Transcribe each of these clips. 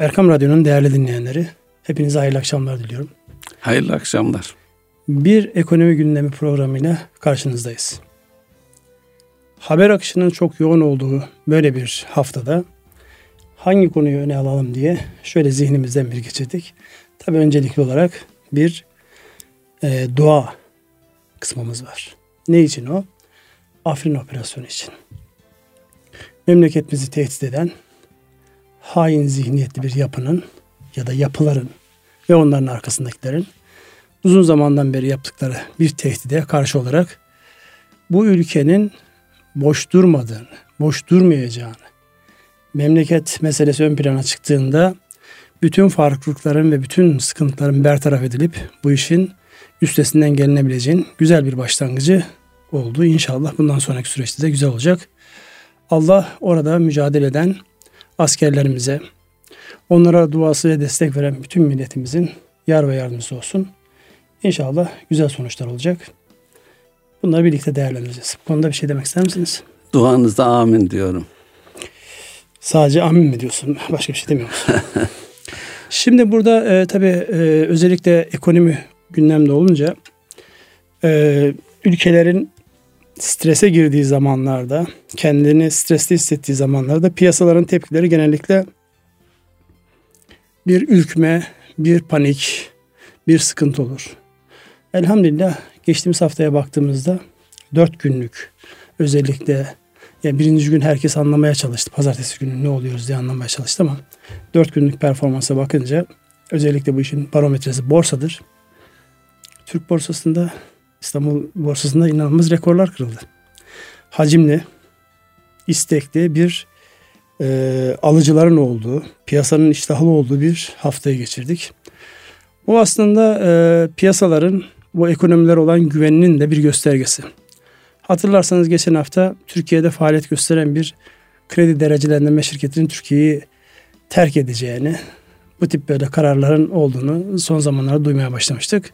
Erkam Radyo'nun değerli dinleyenleri, hepinize hayırlı akşamlar diliyorum. Hayırlı akşamlar. Bir ekonomi gündemi programıyla karşınızdayız. Haber akışının çok yoğun olduğu böyle bir haftada hangi konuyu öne alalım diye şöyle zihnimizden bir geçirdik. Tabi öncelikli olarak bir e, dua kısmımız var. Ne için o? Afrin operasyonu için. Memleketimizi tehdit eden hain zihniyetli bir yapının ya da yapıların ve onların arkasındakilerin uzun zamandan beri yaptıkları bir tehdide karşı olarak bu ülkenin boş durmadığını, boş durmayacağını, memleket meselesi ön plana çıktığında bütün farklılıkların ve bütün sıkıntıların bertaraf edilip bu işin üstesinden gelinebileceğin güzel bir başlangıcı oldu. İnşallah bundan sonraki süreçte de güzel olacak. Allah orada mücadele eden askerlerimize, onlara duası ve destek veren bütün milletimizin yar ve yardımcısı olsun. İnşallah güzel sonuçlar olacak. Bunları birlikte değerlendireceğiz. Bu konuda bir şey demek ister misiniz? Duanızda amin diyorum. Sadece amin mi diyorsun? Başka bir şey demiyor musun? Şimdi burada e, tabii e, özellikle ekonomi gündemde olunca e, ülkelerin strese girdiği zamanlarda, kendini stresli hissettiği zamanlarda piyasaların tepkileri genellikle bir ürkme, bir panik, bir sıkıntı olur. Elhamdülillah geçtiğimiz haftaya baktığımızda dört günlük özellikle yani birinci gün herkes anlamaya çalıştı. Pazartesi günü ne oluyoruz diye anlamaya çalıştı ama dört günlük performansa bakınca özellikle bu işin barometresi borsadır. Türk borsasında İstanbul borsasında inanılmaz rekorlar kırıldı. Hacimli, istekli bir e, alıcıların olduğu, piyasanın iştahlı olduğu bir haftayı geçirdik. Bu aslında e, piyasaların bu ekonomiler olan güveninin de bir göstergesi. Hatırlarsanız geçen hafta Türkiye'de faaliyet gösteren bir kredi derecelendirme şirketinin Türkiye'yi terk edeceğini, bu tip böyle kararların olduğunu son zamanlarda duymaya başlamıştık.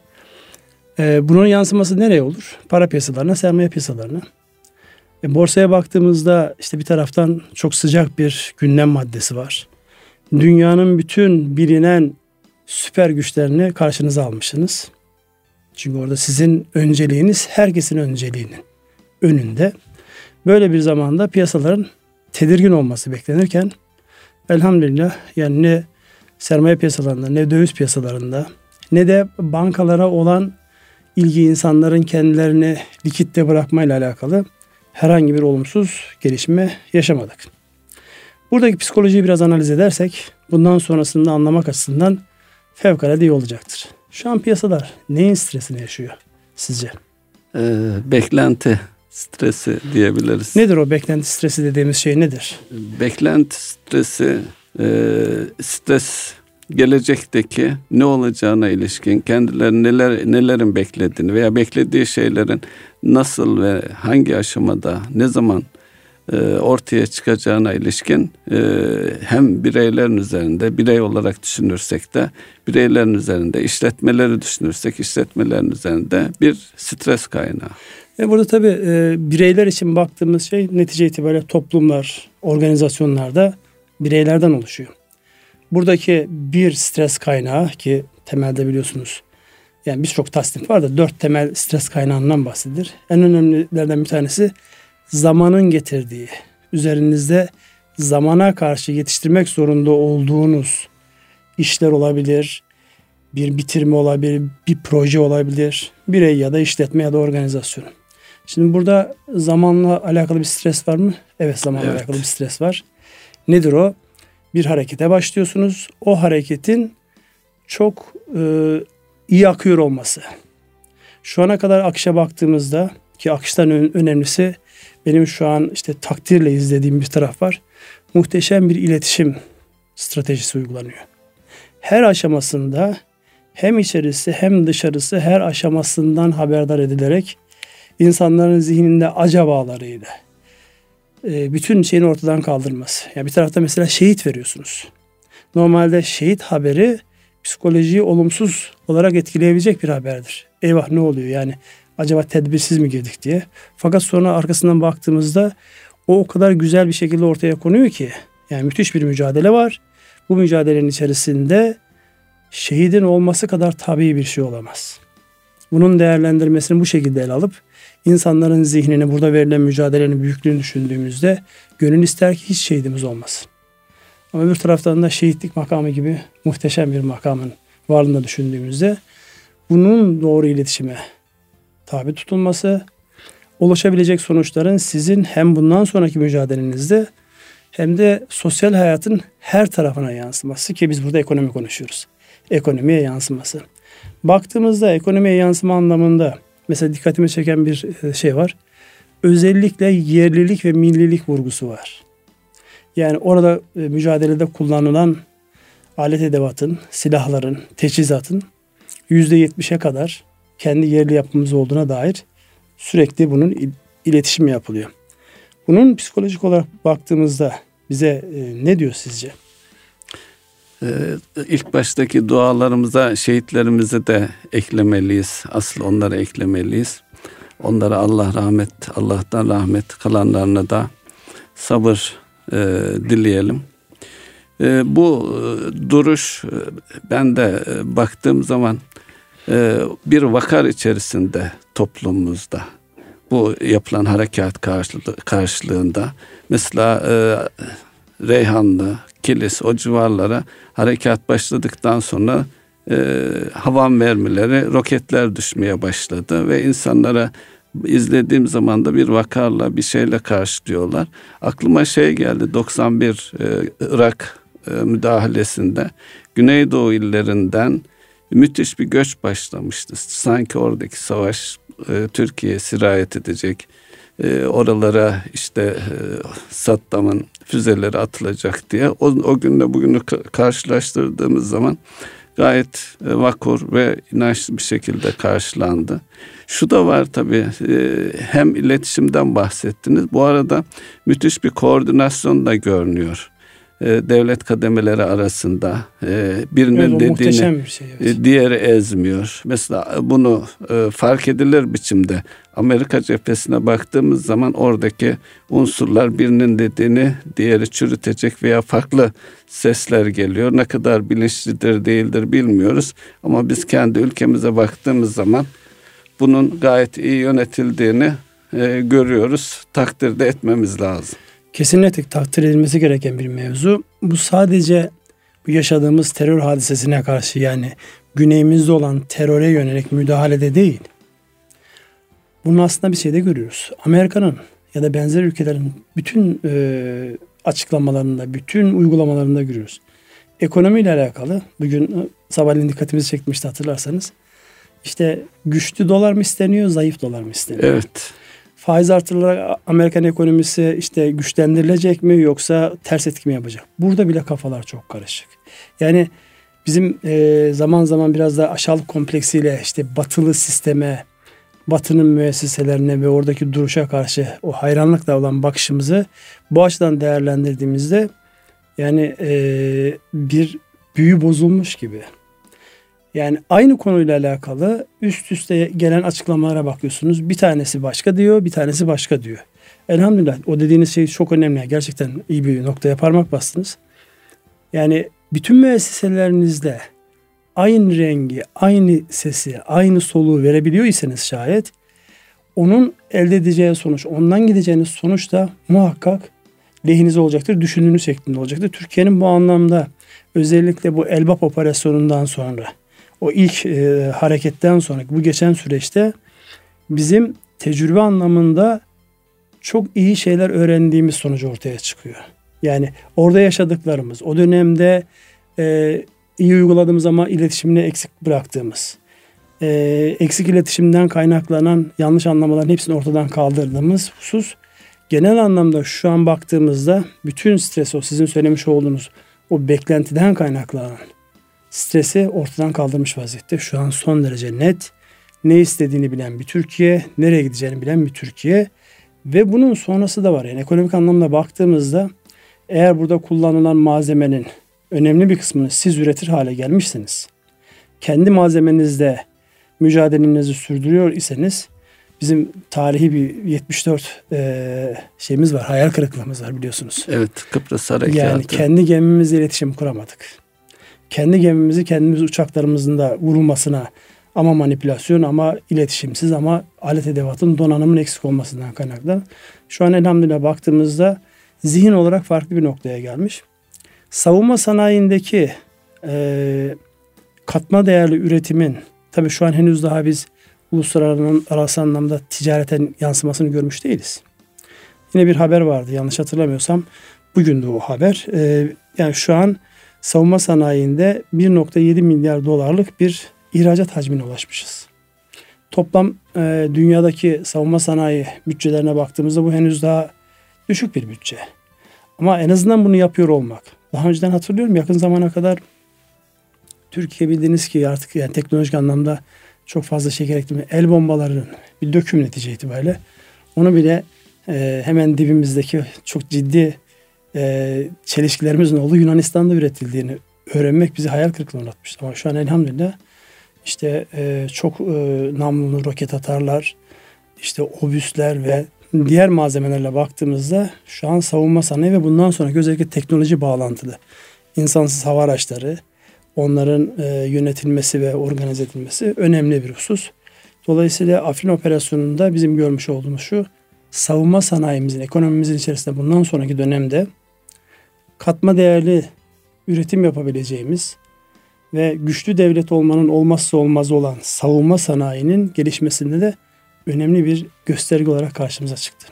Ee, bunun yansıması nereye olur? Para piyasalarına, sermaye piyasalarına. E, borsaya baktığımızda işte bir taraftan çok sıcak bir gündem maddesi var. Dünyanın bütün bilinen süper güçlerini karşınıza almışsınız. Çünkü orada sizin önceliğiniz herkesin önceliğinin önünde. Böyle bir zamanda piyasaların tedirgin olması beklenirken elhamdülillah yani ne sermaye piyasalarında ne döviz piyasalarında ne de bankalara olan ilgi insanların kendilerini likitte bırakmayla alakalı herhangi bir olumsuz gelişme yaşamadık. Buradaki psikolojiyi biraz analiz edersek bundan sonrasında anlamak açısından fevkalade iyi olacaktır. Şu an piyasalar neyin stresini yaşıyor sizce? Ee, beklenti stresi diyebiliriz. Nedir o beklenti stresi dediğimiz şey nedir? Beklenti stresi e, stres gelecekteki ne olacağına ilişkin kendileri neler nelerin beklediğini veya beklediği şeylerin nasıl ve hangi aşamada ne zaman e, ortaya çıkacağına ilişkin e, hem bireylerin üzerinde birey olarak düşünürsek de bireylerin üzerinde işletmeleri düşünürsek işletmelerin üzerinde bir stres kaynağı. E burada tabii e, bireyler için baktığımız şey netice itibariyle toplumlar, organizasyonlarda bireylerden oluşuyor. Buradaki bir stres kaynağı ki temelde biliyorsunuz yani birçok tasnif var da dört temel stres kaynağından bahsedilir. En önemlilerden bir tanesi zamanın getirdiği, üzerinizde zamana karşı yetiştirmek zorunda olduğunuz işler olabilir, bir bitirme olabilir, bir proje olabilir, birey ya da işletme ya da organizasyon. Şimdi burada zamanla alakalı bir stres var mı? Evet zamanla evet. alakalı bir stres var. Nedir o? Bir harekete başlıyorsunuz. O hareketin çok e, iyi akıyor olması. Şu ana kadar akışa baktığımız,da ki akıştan önemlisi benim şu an işte takdirle izlediğim bir taraf var. Muhteşem bir iletişim stratejisi uygulanıyor. Her aşamasında hem içerisi hem dışarısı her aşamasından haberdar edilerek insanların zihninde acabalarıyla e, bütün şeyin ortadan kaldırması. Ya bir tarafta mesela şehit veriyorsunuz. Normalde şehit haberi psikolojiyi olumsuz olarak etkileyebilecek bir haberdir. Eyvah ne oluyor yani acaba tedbirsiz mi girdik diye. Fakat sonra arkasından baktığımızda o o kadar güzel bir şekilde ortaya konuyor ki yani müthiş bir mücadele var. bu mücadelenin içerisinde şehidin olması kadar tabii bir şey olamaz. Bunun değerlendirmesini bu şekilde ele alıp insanların zihnini burada verilen mücadelenin büyüklüğünü düşündüğümüzde gönül ister ki hiç şehidimiz olmasın. Ama öbür taraftan da şehitlik makamı gibi muhteşem bir makamın varlığını düşündüğümüzde bunun doğru iletişime tabi tutulması, ulaşabilecek sonuçların sizin hem bundan sonraki mücadelenizde hem de sosyal hayatın her tarafına yansıması ki biz burada ekonomi konuşuyoruz. Ekonomiye yansıması. Baktığımızda ekonomiye yansıma anlamında mesela dikkatimi çeken bir e, şey var. Özellikle yerlilik ve millilik vurgusu var. Yani orada e, mücadelede kullanılan alet edevatın, silahların, teçhizatın %70'e kadar kendi yerli yapımız olduğuna dair sürekli bunun iletişimi yapılıyor. Bunun psikolojik olarak baktığımızda bize e, ne diyor sizce? Ee, ilk baştaki dualarımıza şehitlerimizi de eklemeliyiz. Asıl onları eklemeliyiz. Onlara Allah rahmet, Allah'tan rahmet kalanlarına da sabır e, dileyelim. E, bu e, duruş e, ben de e, baktığım zaman e, bir vakar içerisinde toplumumuzda bu yapılan harekat karşılığı, karşılığında mesela e, Reyhanlı, Kilis o civarlara harekat başladıktan sonra e, havan mermileri, roketler düşmeye başladı ve insanlara izlediğim zaman da bir vakarla bir şeyle karşılıyorlar. Aklıma şey geldi 91 e, Irak e, müdahalesinde Güneydoğu illerinden müthiş bir göç başlamıştı. Sanki oradaki savaş e, Türkiye'ye sirayet edecek. E, oralara işte e, Saddam'ın füzeleri atılacak diye. O, o günle bugünü karşılaştırdığımız zaman gayet e, vakur ve inançlı bir şekilde karşılandı. Şu da var tabii e, hem iletişimden bahsettiniz. Bu arada müthiş bir koordinasyon da görünüyor. E, devlet kademeleri arasında e, birinin evet, dediğini bir şey, evet. E, diğeri ezmiyor. Mesela bunu fark edilir biçimde Amerika cephesine baktığımız zaman oradaki unsurlar birinin dediğini diğeri çürütecek veya farklı sesler geliyor. Ne kadar bilinçlidir değildir bilmiyoruz ama biz kendi ülkemize baktığımız zaman bunun gayet iyi yönetildiğini görüyoruz. Takdirde etmemiz lazım kesinlikle takdir edilmesi gereken bir mevzu. Bu sadece bu yaşadığımız terör hadisesine karşı yani güneyimizde olan teröre yönelik müdahalede değil. Bunun aslında bir şeyde görüyoruz. Amerika'nın ya da benzer ülkelerin bütün e, açıklamalarında, bütün uygulamalarında görüyoruz. Ekonomiyle alakalı bugün e, sabahleyin dikkatimizi çekmişti hatırlarsanız. İşte güçlü dolar mı isteniyor, zayıf dolar mı isteniyor? Evet faiz artırılarak Amerikan ekonomisi işte güçlendirilecek mi yoksa ters etki mi yapacak? Burada bile kafalar çok karışık. Yani bizim e, zaman zaman biraz da aşağılık kompleksiyle işte batılı sisteme, batının müesseselerine ve oradaki duruşa karşı o hayranlıkla olan bakışımızı bu açıdan değerlendirdiğimizde yani e, bir büyü bozulmuş gibi. Yani aynı konuyla alakalı üst üste gelen açıklamalara bakıyorsunuz. Bir tanesi başka diyor, bir tanesi başka diyor. Elhamdülillah o dediğiniz şey çok önemli. Gerçekten iyi bir noktaya parmak bastınız. Yani bütün müesseselerinizde aynı rengi, aynı sesi, aynı soluğu verebiliyorsanız şayet onun elde edeceği sonuç, ondan gideceğiniz sonuç da muhakkak lehinize olacaktır, düşündüğünüz şeklinde olacaktır. Türkiye'nin bu anlamda özellikle bu Elbap operasyonundan sonra o ilk e, hareketten sonra bu geçen süreçte bizim tecrübe anlamında çok iyi şeyler öğrendiğimiz sonucu ortaya çıkıyor. Yani orada yaşadıklarımız, o dönemde e, iyi uyguladığımız ama iletişimini eksik bıraktığımız, e, eksik iletişimden kaynaklanan yanlış anlamaların hepsini ortadan kaldırdığımız husus genel anlamda şu an baktığımızda bütün stres o sizin söylemiş olduğunuz o beklentiden kaynaklanan stresi ortadan kaldırmış vaziyette. Şu an son derece net. Ne istediğini bilen bir Türkiye, nereye gideceğini bilen bir Türkiye ve bunun sonrası da var. Yani ekonomik anlamda baktığımızda eğer burada kullanılan malzemenin önemli bir kısmını siz üretir hale gelmişsiniz. Kendi malzemenizde mücadelenizi sürdürüyor iseniz bizim tarihi bir 74 e, şeyimiz var. Hayal kırıklığımız var biliyorsunuz. Evet Kıbrıs Harekatı. Yani kendi gemimizle iletişim kuramadık. Kendi gemimizi kendimiz uçaklarımızın da vurulmasına ama manipülasyon ama iletişimsiz ama alet edevatın donanımın eksik olmasından kaynaklı. Şu an elhamdülillah baktığımızda zihin olarak farklı bir noktaya gelmiş. Savunma sanayindeki e, katma değerli üretimin tabii şu an henüz daha biz uluslararası anlamda ticareten yansımasını görmüş değiliz. Yine bir haber vardı yanlış hatırlamıyorsam. Bugün de o haber. E, yani şu an savunma sanayinde 1.7 milyar dolarlık bir ihracat hacmine ulaşmışız. Toplam e, dünyadaki savunma sanayi bütçelerine baktığımızda bu henüz daha düşük bir bütçe. Ama en azından bunu yapıyor olmak. Daha önceden hatırlıyorum yakın zamana kadar Türkiye bildiğiniz ki artık yani teknolojik anlamda çok fazla şeker eklemi el bombalarının bir döküm netice itibariyle onu bile e, hemen dibimizdeki çok ciddi e, çelişkilerimizin olduğu Yunanistan'da üretildiğini öğrenmek bizi hayal kırıklığına uğratmıştı. Ama şu an elhamdülillah işte e, çok e, namlulu roket atarlar, işte obüsler ve diğer malzemelerle baktığımızda şu an savunma sanayi ve bundan sonraki özellikle teknoloji bağlantılı insansız hava araçları, onların e, yönetilmesi ve organize edilmesi önemli bir husus. Dolayısıyla Afrin operasyonunda bizim görmüş olduğumuz şu, savunma sanayimizin, ekonomimizin içerisinde bundan sonraki dönemde katma değerli üretim yapabileceğimiz ve güçlü devlet olmanın olmazsa olmazı olan savunma sanayinin gelişmesinde de önemli bir gösterge olarak karşımıza çıktı.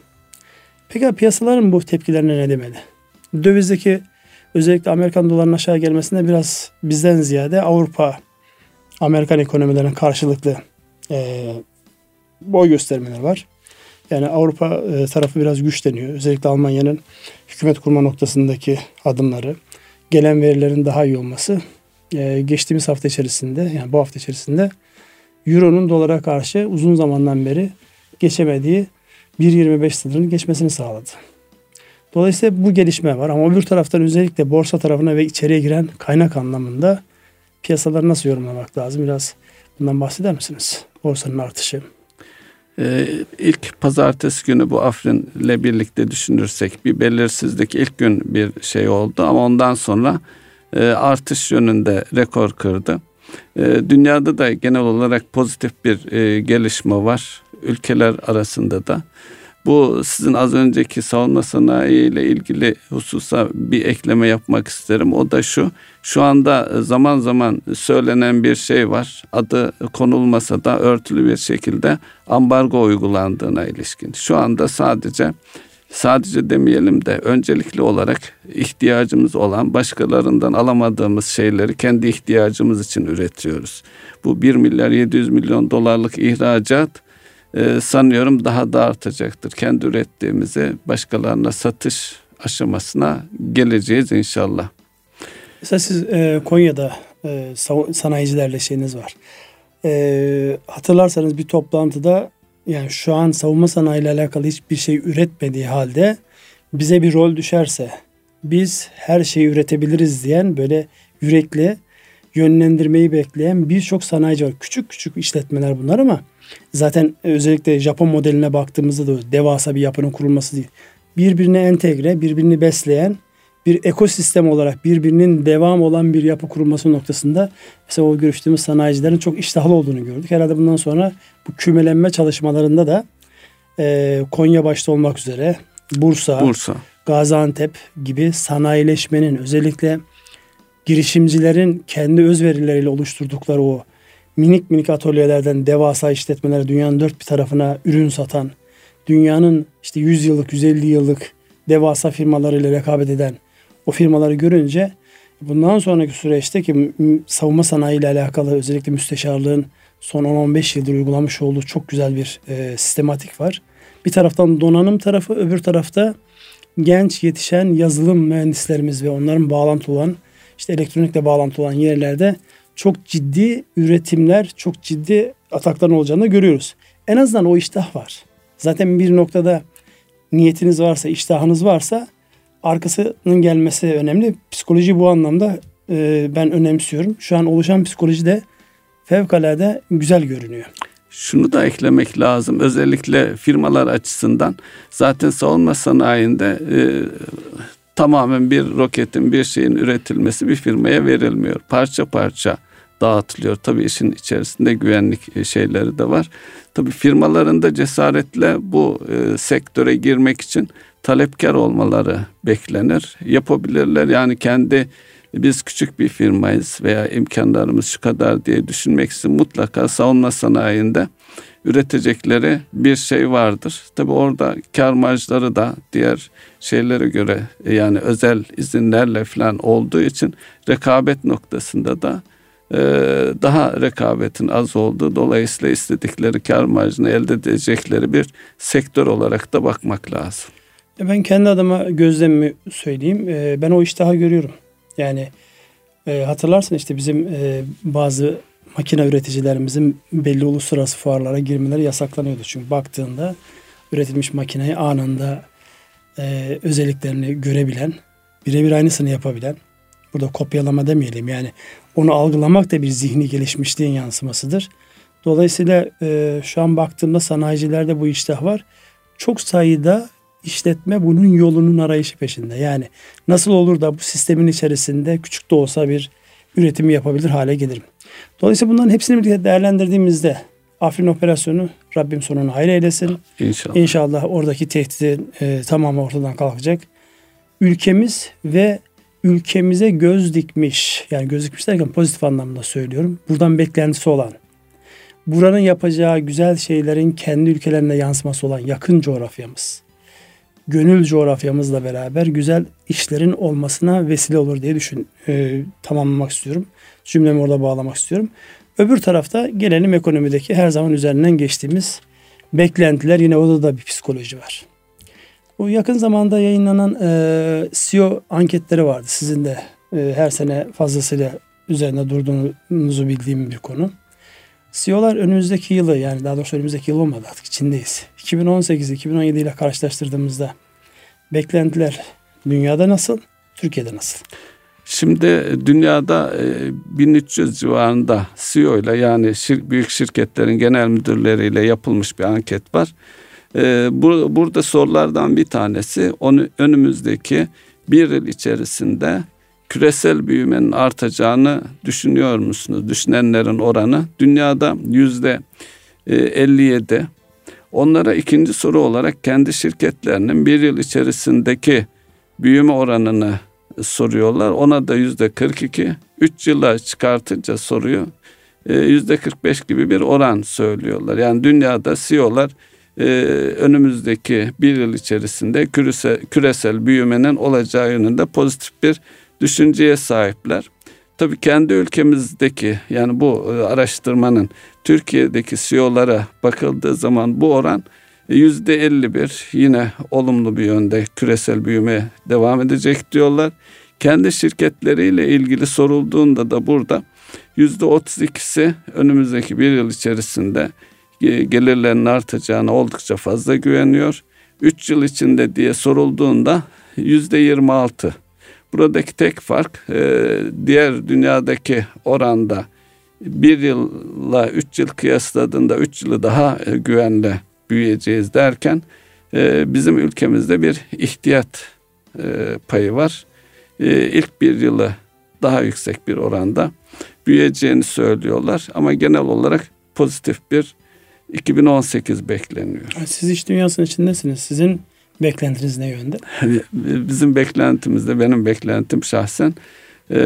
Peki piyasaların bu tepkilerine ne demeli? Dövizdeki özellikle Amerikan dolarının aşağı gelmesinde biraz bizden ziyade Avrupa, Amerikan ekonomilerinin karşılıklı e, boy göstermeleri var. Yani Avrupa e, tarafı biraz güçleniyor. Özellikle Almanya'nın hükümet kurma noktasındaki adımları, gelen verilerin daha iyi olması e, geçtiğimiz hafta içerisinde yani bu hafta içerisinde Euro'nun dolara karşı uzun zamandan beri geçemediği 1.25 sınırını geçmesini sağladı. Dolayısıyla bu gelişme var ama öbür taraftan özellikle borsa tarafına ve içeriye giren kaynak anlamında piyasaları nasıl yorumlamak lazım? Biraz bundan bahseder misiniz? Borsanın artışı. Ee, ilk pazartesi günü bu Afrin'le birlikte düşünürsek bir belirsizlik ilk gün bir şey oldu ama ondan sonra e, artış yönünde rekor kırdı. E, dünyada da genel olarak pozitif bir e, gelişme var ülkeler arasında da. Bu sizin az önceki savunma sanayi ile ilgili hususa bir ekleme yapmak isterim. O da şu. Şu anda zaman zaman söylenen bir şey var. Adı konulmasa da örtülü bir şekilde ambargo uygulandığına ilişkin. Şu anda sadece sadece demeyelim de öncelikli olarak ihtiyacımız olan başkalarından alamadığımız şeyleri kendi ihtiyacımız için üretiyoruz. Bu 1 milyar 700 milyon dolarlık ihracat e, sanıyorum daha da artacaktır. Kendi ürettiğimizi başkalarına satış aşamasına geleceğiz inşallah. Mesela siz e, Konya'da e, sanayicilerle şeyiniz var. E, hatırlarsanız bir toplantıda yani şu an savunma sanayi ile alakalı hiçbir şey üretmediği halde bize bir rol düşerse biz her şeyi üretebiliriz diyen böyle yürekli yönlendirmeyi bekleyen birçok sanayici var. Küçük küçük işletmeler bunlar ama zaten özellikle Japon modeline baktığımızda da devasa bir yapının kurulması değil. Birbirine entegre, birbirini besleyen bir ekosistem olarak birbirinin devam olan bir yapı kurulması noktasında mesela o görüştüğümüz sanayicilerin çok iştahlı olduğunu gördük. Herhalde bundan sonra bu kümelenme çalışmalarında da e, Konya başta olmak üzere Bursa, Bursa, Gaziantep gibi sanayileşmenin özellikle girişimcilerin kendi özverileriyle oluşturdukları o minik minik atölyelerden devasa işletmelere dünyanın dört bir tarafına ürün satan, dünyanın işte 100 yıllık, 150 yıllık devasa firmalarıyla rekabet eden o firmaları görünce bundan sonraki süreçte ki savunma sanayi ile alakalı özellikle müsteşarlığın son 10-15 yıldır uygulamış olduğu çok güzel bir e, sistematik var. Bir taraftan donanım tarafı, öbür tarafta genç yetişen yazılım mühendislerimiz ve onların bağlantı olan işte elektronikle bağlantı olan yerlerde çok ciddi üretimler, çok ciddi atakların olacağını görüyoruz. En azından o iştah var. Zaten bir noktada niyetiniz varsa, iştahınız varsa arkasının gelmesi önemli. Psikoloji bu anlamda e, ben önemsiyorum. Şu an oluşan psikoloji de fevkalade güzel görünüyor. şunu da eklemek lazım. Özellikle firmalar açısından zaten savunma sanayinde e, tamamen bir roketin bir şeyin üretilmesi bir firmaya verilmiyor. Parça parça dağıtılıyor. Tabii işin içerisinde güvenlik e, şeyleri de var. Tabii firmaların da cesaretle bu e, sektöre girmek için talepkar olmaları beklenir. Yapabilirler yani kendi biz küçük bir firmayız veya imkanlarımız şu kadar diye düşünmek için mutlaka savunma sanayinde üretecekleri bir şey vardır. Tabi orada kar marjları da diğer şeylere göre yani özel izinlerle falan olduğu için rekabet noktasında da e, daha rekabetin az olduğu dolayısıyla istedikleri kar marjını elde edecekleri bir sektör olarak da bakmak lazım. Ben kendi adıma gözlemimi söyleyeyim. E, ben o iştahı görüyorum. Yani e, hatırlarsın işte bizim e, bazı makine üreticilerimizin belli uluslararası fuarlara girmeleri yasaklanıyordu. Çünkü baktığında üretilmiş makineyi anında e, özelliklerini görebilen, birebir aynısını yapabilen, burada kopyalama demeyelim yani onu algılamak da bir zihni gelişmişliğin yansımasıdır. Dolayısıyla e, şu an baktığımda sanayicilerde bu iştah var. Çok sayıda işletme bunun yolunun arayışı peşinde. Yani nasıl olur da bu sistemin içerisinde küçük de olsa bir üretimi yapabilir hale gelirim. Dolayısıyla bunların hepsini birlikte değerlendirdiğimizde Afrin operasyonu Rabbim sonunu hayır eylesin. İnşallah. İnşallah oradaki tehditin e, tamamı ortadan kalkacak. Ülkemiz ve ülkemize göz dikmiş yani göz dikmiş derken pozitif anlamda söylüyorum. Buradan beklentisi olan buranın yapacağı güzel şeylerin kendi ülkelerine yansıması olan yakın coğrafyamız gönül coğrafyamızla beraber güzel işlerin olmasına vesile olur diye düşün e, tamamlamak istiyorum. Cümlemi orada bağlamak istiyorum. Öbür tarafta gelelim ekonomideki her zaman üzerinden geçtiğimiz beklentiler yine orada da bir psikoloji var. Bu yakın zamanda yayınlanan e, CEO anketleri vardı. Sizin de e, her sene fazlasıyla üzerinde durduğunuzu bildiğim bir konu. CEO'lar önümüzdeki yılı yani daha doğrusu önümüzdeki yıl olmadı artık içindeyiz. 2018-2017 ile karşılaştırdığımızda beklentiler dünyada nasıl, Türkiye'de nasıl? Şimdi dünyada 1300 e, civarında CEO ile yani büyük şirketlerin genel müdürleriyle yapılmış bir anket var. E, burada sorulardan bir tanesi onu önümüzdeki bir yıl içerisinde küresel büyümenin artacağını düşünüyor musunuz? Düşünenlerin oranı dünyada yüzde 57. E, Onlara ikinci soru olarak kendi şirketlerinin bir yıl içerisindeki büyüme oranını soruyorlar. Ona da yüzde 42. Üç yıla çıkartınca soruyor. E, yüzde 45 gibi bir oran söylüyorlar. Yani dünyada CEO'lar e, önümüzdeki bir yıl içerisinde küresel, küresel büyümenin olacağı yönünde pozitif bir düşünceye sahipler. Tabii kendi ülkemizdeki yani bu e, araştırmanın Türkiye'deki CEO'lara bakıldığı zaman bu oran yüzde 51 yine olumlu bir yönde küresel büyüme devam edecek diyorlar. Kendi şirketleriyle ilgili sorulduğunda da burada yüzde 32'si önümüzdeki bir yıl içerisinde e, gelirlerinin artacağına oldukça fazla güveniyor. 3 yıl içinde diye sorulduğunda yüzde 26 Buradaki tek fark e, diğer dünyadaki oranda bir yılla üç yıl kıyasladığında üç yılı daha e, güvenle büyüyeceğiz derken e, bizim ülkemizde bir ihtiyat payı var. İlk bir yılı daha yüksek bir oranda büyüyeceğini söylüyorlar ama genel olarak pozitif bir 2018 bekleniyor. Siz iş dünyasının içindesiniz. Sizin Beklentiniz ne yönde? Bizim beklentimizde benim beklentim şahsen e,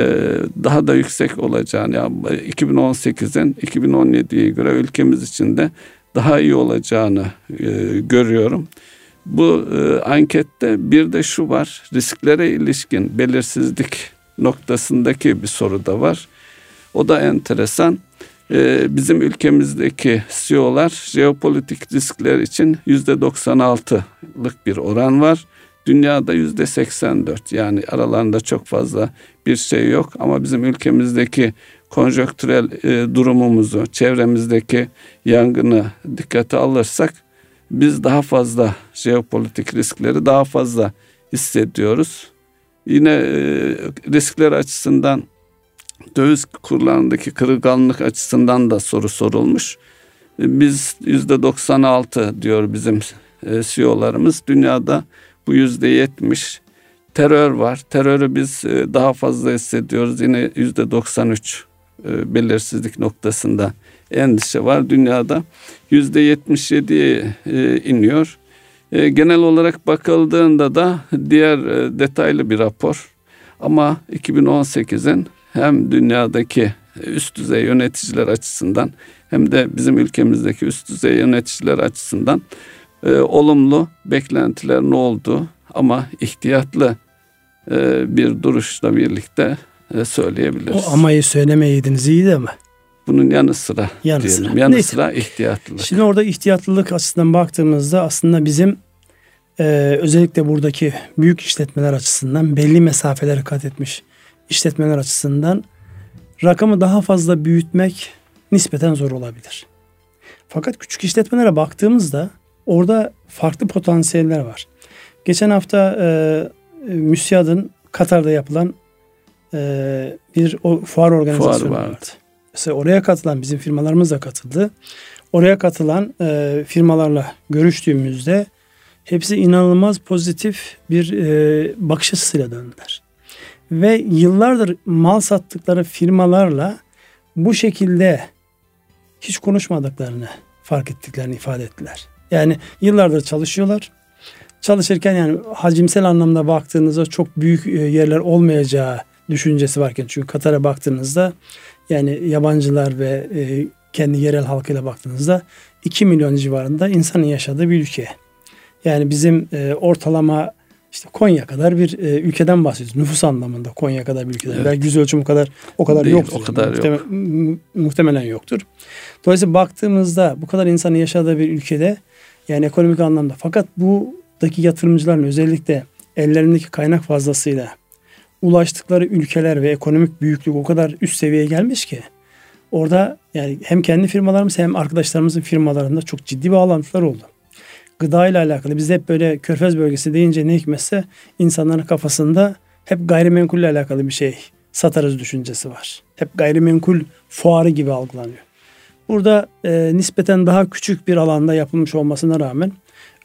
daha da yüksek olacağını yani 2018'in 2017'ye göre ülkemiz için de daha iyi olacağını e, görüyorum. Bu e, ankette bir de şu var risklere ilişkin belirsizlik noktasındaki bir soru da var. O da enteresan. Ee, bizim ülkemizdeki CEO'lar jeopolitik riskler için yüzde 96'lık bir oran var. Dünyada yüzde 84 yani aralarında çok fazla bir şey yok ama bizim ülkemizdeki konjonktürel e, durumumuzu, çevremizdeki yangını dikkate alırsak biz daha fazla jeopolitik riskleri daha fazla hissediyoruz. Yine e, riskler açısından döviz kurlarındaki kırılganlık açısından da soru sorulmuş. biz yüzde 96 diyor bizim e, CEO'larımız. Dünyada bu yüzde 70 terör var. Terörü biz e, daha fazla hissediyoruz. Yine yüzde 93 e, belirsizlik noktasında endişe var. Dünyada yüzde 77'ye iniyor. Genel olarak bakıldığında da diğer detaylı bir rapor. Ama 2018'in hem dünyadaki üst düzey yöneticiler açısından hem de bizim ülkemizdeki üst düzey yöneticiler açısından e, olumlu beklentiler ne oldu ama ihtiyatlı e, bir duruşla birlikte e, söyleyebiliriz. O amayı söylemeyeydiniz iyiydi ama. Bunun yanı sıra yanı diyelim. Sıra. Yanı Neyse. sıra ihtiyatlılık. Şimdi orada ihtiyatlılık açısından baktığımızda aslında bizim e, özellikle buradaki büyük işletmeler açısından belli mesafeleri kat etmiş işletmeler açısından rakamı daha fazla büyütmek nispeten zor olabilir. Fakat küçük işletmelere baktığımızda orada farklı potansiyeller var. Geçen hafta e, MÜSİAD'ın Katar'da yapılan e, bir o, fuar organizasyonu fuar vardı. Mesela oraya katılan bizim firmalarımız da katıldı. Oraya katılan e, firmalarla görüştüğümüzde hepsi inanılmaz pozitif bir e, bakış açısıyla döndüler. Ve yıllardır mal sattıkları firmalarla bu şekilde hiç konuşmadıklarını fark ettiklerini ifade ettiler. Yani yıllardır çalışıyorlar. Çalışırken yani hacimsel anlamda baktığınızda çok büyük e, yerler olmayacağı düşüncesi varken çünkü Katar'a baktığınızda yani yabancılar ve e, kendi yerel halkıyla baktığınızda 2 milyon civarında insanın yaşadığı bir ülke. Yani bizim e, ortalama işte Konya kadar bir e, ülkeden bahsediyoruz. Nüfus anlamında Konya kadar bir ülkeden. Evet. Belki yüz ölçümü kadar o kadar Değil, yoktur. O kadar Muhtemel, yok. Muhtemelen yoktur. Dolayısıyla baktığımızda bu kadar insanın yaşadığı bir ülkede yani ekonomik anlamda fakat buradaki yatırımcıların özellikle ellerindeki kaynak fazlasıyla ulaştıkları ülkeler ve ekonomik büyüklük o kadar üst seviyeye gelmiş ki orada yani hem kendi firmalarımız hem arkadaşlarımızın firmalarında çok ciddi bağlantılar oldu gıda ile alakalı biz hep böyle körfez bölgesi deyince ne hikmetse insanların kafasında hep gayrimenkulle alakalı bir şey satarız düşüncesi var. Hep gayrimenkul fuarı gibi algılanıyor. Burada e, nispeten daha küçük bir alanda yapılmış olmasına rağmen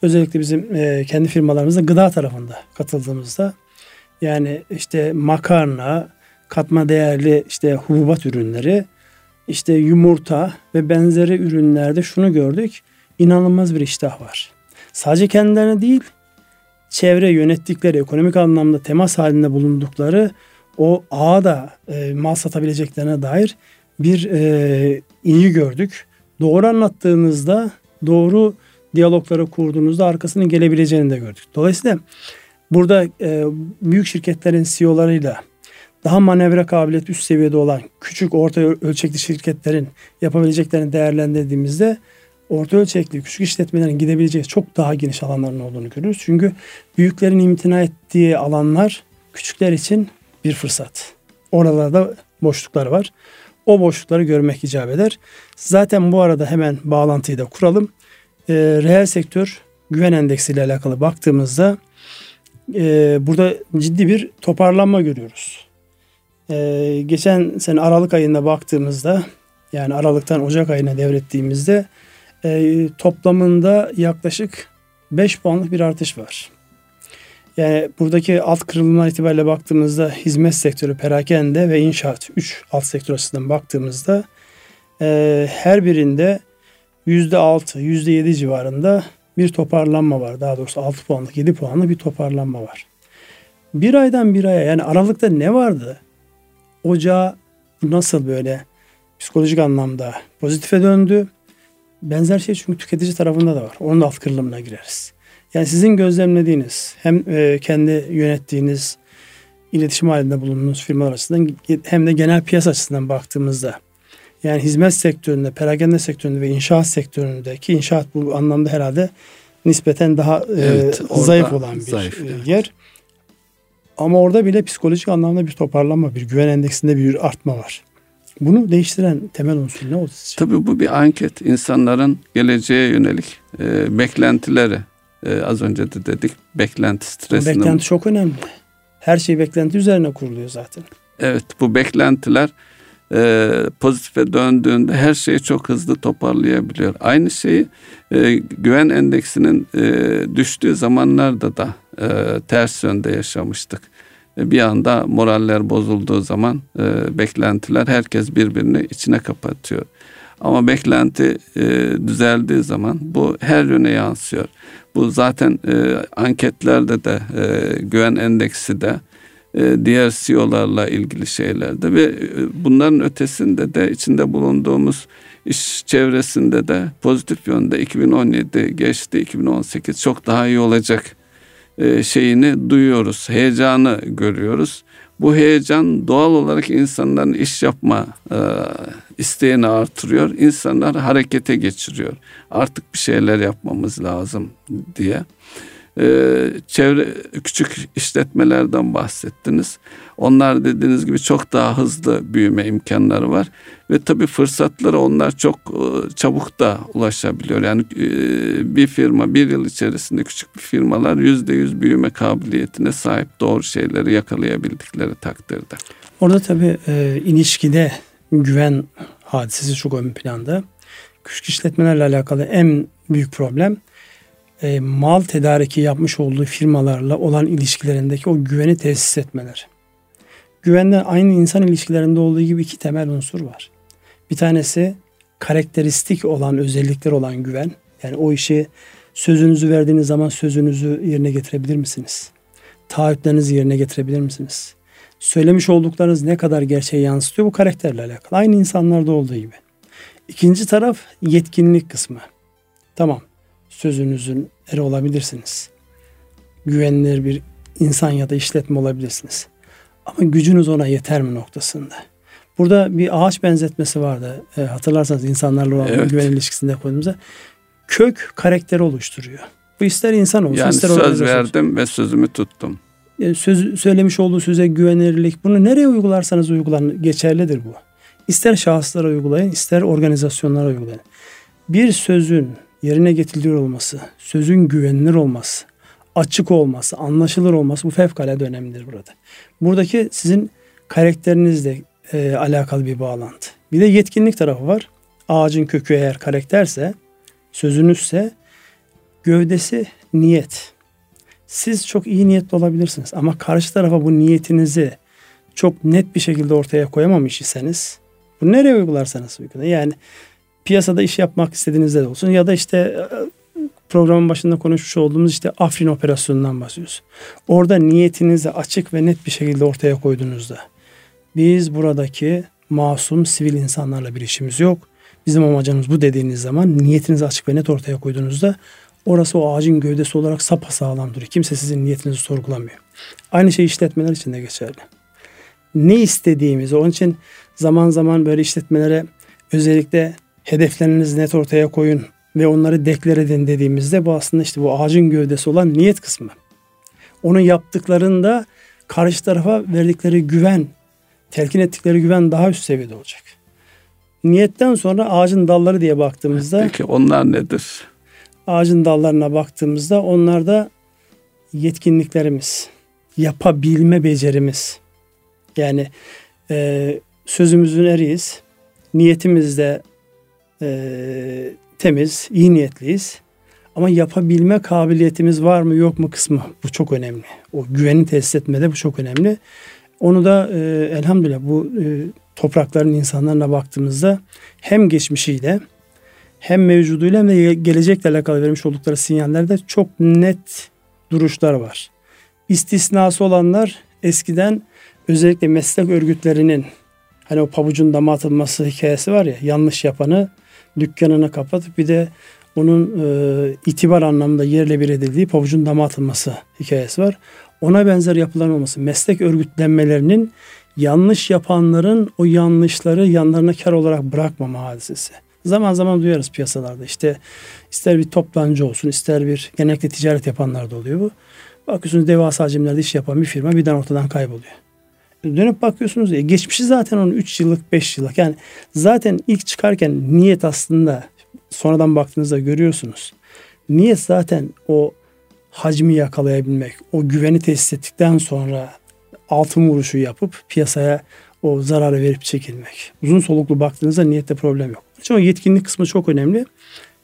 özellikle bizim e, kendi firmalarımızda gıda tarafında katıldığımızda yani işte makarna, katma değerli işte hububat ürünleri, işte yumurta ve benzeri ürünlerde şunu gördük. İnanılmaz bir iştah var sadece kendilerine değil çevre yönettikleri ekonomik anlamda temas halinde bulundukları o ağa da e, mal satabileceklerine dair bir e, iyi gördük. Doğru anlattığınızda doğru diyalogları kurduğunuzda arkasının gelebileceğini de gördük. Dolayısıyla burada e, büyük şirketlerin CEO'larıyla daha manevra kabiliyeti üst seviyede olan küçük orta ölçekli şirketlerin yapabileceklerini değerlendirdiğimizde orta ölçekli küçük işletmelerin gidebileceği çok daha geniş alanların olduğunu görüyoruz. Çünkü büyüklerin imtina ettiği alanlar küçükler için bir fırsat. Oralarda boşluklar var. O boşlukları görmek icap eder. Zaten bu arada hemen bağlantıyı da kuralım. E, reel sektör güven endeksi ile alakalı baktığımızda e, burada ciddi bir toparlanma görüyoruz. E, geçen sene Aralık ayında baktığımızda yani Aralık'tan Ocak ayına devrettiğimizde e, toplamında yaklaşık 5 puanlık bir artış var. Yani buradaki alt kırılımlar itibariyle baktığımızda hizmet sektörü, perakende ve inşaat 3 alt sektör açısından baktığımızda e, her birinde %6, %7 civarında bir toparlanma var. Daha doğrusu 6 puanlık, 7 puanlık bir toparlanma var. Bir aydan bir aya yani Aralık'ta ne vardı? Ocağı nasıl böyle psikolojik anlamda pozitife döndü? Benzer şey çünkü tüketici tarafında da var. Onun da alt kırılımına gireriz. Yani sizin gözlemlediğiniz hem e, kendi yönettiğiniz iletişim halinde bulunduğunuz firmalar açısından hem de genel piyasa açısından baktığımızda yani hizmet sektöründe, perakende sektöründe ve inşaat sektöründe ki inşaat bu anlamda herhalde nispeten daha e, evet, e, zayıf olan bir zayıf, e, evet. yer. Ama orada bile psikolojik anlamda bir toparlanma, bir güven endeksinde bir artma var. Bunu değiştiren temel unsur ne oldu? Tabii bu bir anket. İnsanların geleceğe yönelik e, beklentileri. E, az önce de dedik beklenti stresini. Beklenti çok önemli. Her şey beklenti üzerine kuruluyor zaten. Evet bu beklentiler e, pozitife döndüğünde her şeyi çok hızlı toparlayabiliyor. Aynı şeyi e, güven endeksinin e, düştüğü zamanlarda da e, ters yönde yaşamıştık. E, bir anda moraller bozulduğu zaman e, beklentiler herkes birbirini içine kapatıyor. Ama beklenti e, düzeldiği zaman bu her yöne yansıyor. Bu zaten e, anketlerde de e, güven endeksi de e, diğer CEO'larla ilgili şeylerde ve e, bunların ötesinde de içinde bulunduğumuz iş çevresinde de pozitif yönde 2017 geçti 2018 çok daha iyi olacak şeyini duyuyoruz heyecanı görüyoruz. Bu heyecan doğal olarak insanların iş yapma isteğini artırıyor. İnsanlar harekete geçiriyor. Artık bir şeyler yapmamız lazım diye ee, çevre küçük işletmelerden bahsettiniz. Onlar dediğiniz gibi çok daha hızlı büyüme imkanları var ve tabii fırsatlara onlar çok e, çabuk da ulaşabiliyor. Yani e, bir firma bir yıl içerisinde küçük bir firmalar yüzde yüz büyüme kabiliyetine sahip doğru şeyleri yakalayabildikleri takdirde. Orada tabii e, ilişkide güven hadisesi çok ön planda. Küçük işletmelerle alakalı en büyük problem e, mal tedariki yapmış olduğu firmalarla olan ilişkilerindeki o güveni tesis etmeler. Güvende aynı insan ilişkilerinde olduğu gibi iki temel unsur var. Bir tanesi karakteristik olan özellikler olan güven. Yani o işi sözünüzü verdiğiniz zaman sözünüzü yerine getirebilir misiniz? Taahhütlerinizi yerine getirebilir misiniz? Söylemiş olduklarınız ne kadar gerçeği yansıtıyor bu karakterle alakalı. Aynı insanlarda olduğu gibi. İkinci taraf yetkinlik kısmı. Tamam sözünüzün eri olabilirsiniz. Güvenilir bir insan ya da işletme olabilirsiniz. Ama gücünüz ona yeter mi noktasında. Burada bir ağaç benzetmesi vardı. E, hatırlarsanız insanlarla olan evet. güven ilişkisinde koyduğumuzda kök karakteri oluşturuyor. Bu ister insan olsun yani ister söz verdim olsun. ve sözümü tuttum. E, söz, söylemiş olduğu söze güvenirlik bunu nereye uygularsanız uygulan geçerlidir bu. İster şahıslara uygulayın ister organizasyonlara uygulayın. Bir sözün yerine getiriliyor olması, sözün güvenilir olması, açık olması, anlaşılır olması bu fevkalade önemlidir burada. Buradaki sizin karakterinizle e, alakalı bir bağlantı. Bir de yetkinlik tarafı var. Ağacın kökü eğer karakterse, sözünüzse gövdesi niyet. Siz çok iyi niyetli olabilirsiniz ama karşı tarafa bu niyetinizi çok net bir şekilde ortaya koyamamış iseniz bu nereye uygularsanız uygulayın. Yani piyasada iş yapmak istediğinizde de olsun ya da işte e, programın başında konuşmuş olduğumuz işte Afrin operasyonundan bahsediyoruz. Orada niyetinizi açık ve net bir şekilde ortaya koyduğunuzda biz buradaki masum sivil insanlarla bir işimiz yok. Bizim amacımız bu dediğiniz zaman niyetinizi açık ve net ortaya koyduğunuzda orası o ağacın gövdesi olarak sapasağlam duruyor. Kimse sizin niyetinizi sorgulamıyor. Aynı şey işletmeler için de geçerli. Ne istediğimizi onun için zaman zaman böyle işletmelere özellikle hedeflerinizi net ortaya koyun ve onları deklar edin dediğimizde bu aslında işte bu ağacın gövdesi olan niyet kısmı. Onu yaptıklarında karşı tarafa verdikleri güven, telkin ettikleri güven daha üst seviyede olacak. Niyetten sonra ağacın dalları diye baktığımızda Peki onlar nedir? Ağacın dallarına baktığımızda onlar da yetkinliklerimiz, yapabilme becerimiz. Yani e, sözümüzün eriyiz. Niyetimizde e, temiz, iyi niyetliyiz. Ama yapabilme kabiliyetimiz var mı yok mu kısmı bu çok önemli. O güveni tesis etmede bu çok önemli. Onu da e, elhamdülillah bu e, toprakların insanlarına baktığımızda hem geçmişiyle hem mevcuduyla hem de gelecekle alakalı vermiş oldukları sinyallerde çok net duruşlar var. İstisnası olanlar eskiden özellikle meslek örgütlerinin hani o pabucun dama atılması hikayesi var ya yanlış yapanı dükkanını kapatıp bir de onun e, itibar anlamında yerle bir edildiği pavucun dama atılması hikayesi var. Ona benzer yapılan olması, meslek örgütlenmelerinin yanlış yapanların o yanlışları yanlarına kar olarak bırakmama hadisesi. Zaman zaman duyarız piyasalarda işte ister bir toplancı olsun ister bir genellikle ticaret yapanlar da oluyor bu. Bakıyorsunuz devasa hacimlerde iş yapan bir firma birden ortadan kayboluyor. Dönüp bakıyorsunuz ya geçmişi zaten onun 3 yıllık 5 yıllık yani zaten ilk çıkarken niyet aslında sonradan baktığınızda görüyorsunuz. Niyet zaten o hacmi yakalayabilmek, o güveni tesis ettikten sonra altın vuruşu yapıp piyasaya o zararı verip çekilmek. Uzun soluklu baktığınızda niyette problem yok. Çünkü yetkinlik kısmı çok önemli.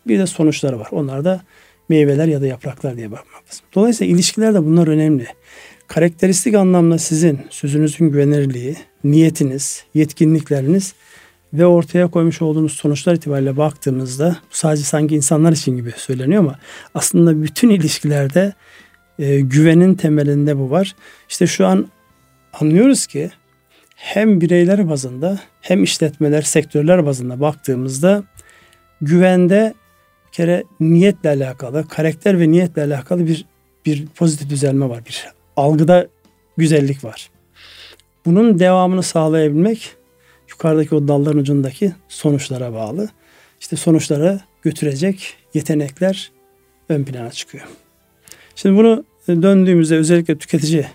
Bir de sonuçları var. Onlar da meyveler ya da yapraklar diye bakmak lazım. Dolayısıyla ilişkilerde bunlar önemli. Karakteristik anlamda sizin sözünüzün güvenirliği, niyetiniz, yetkinlikleriniz ve ortaya koymuş olduğunuz sonuçlar itibariyle baktığımızda bu sadece sanki insanlar için gibi söyleniyor ama aslında bütün ilişkilerde e, güvenin temelinde bu var. İşte şu an anlıyoruz ki hem bireyler bazında hem işletmeler, sektörler bazında baktığımızda güvende bir kere niyetle alakalı, karakter ve niyetle alakalı bir bir pozitif düzelme var. Bir algıda güzellik var. Bunun devamını sağlayabilmek yukarıdaki o dalların ucundaki sonuçlara bağlı. İşte sonuçlara götürecek yetenekler ön plana çıkıyor. Şimdi bunu döndüğümüzde özellikle tüketici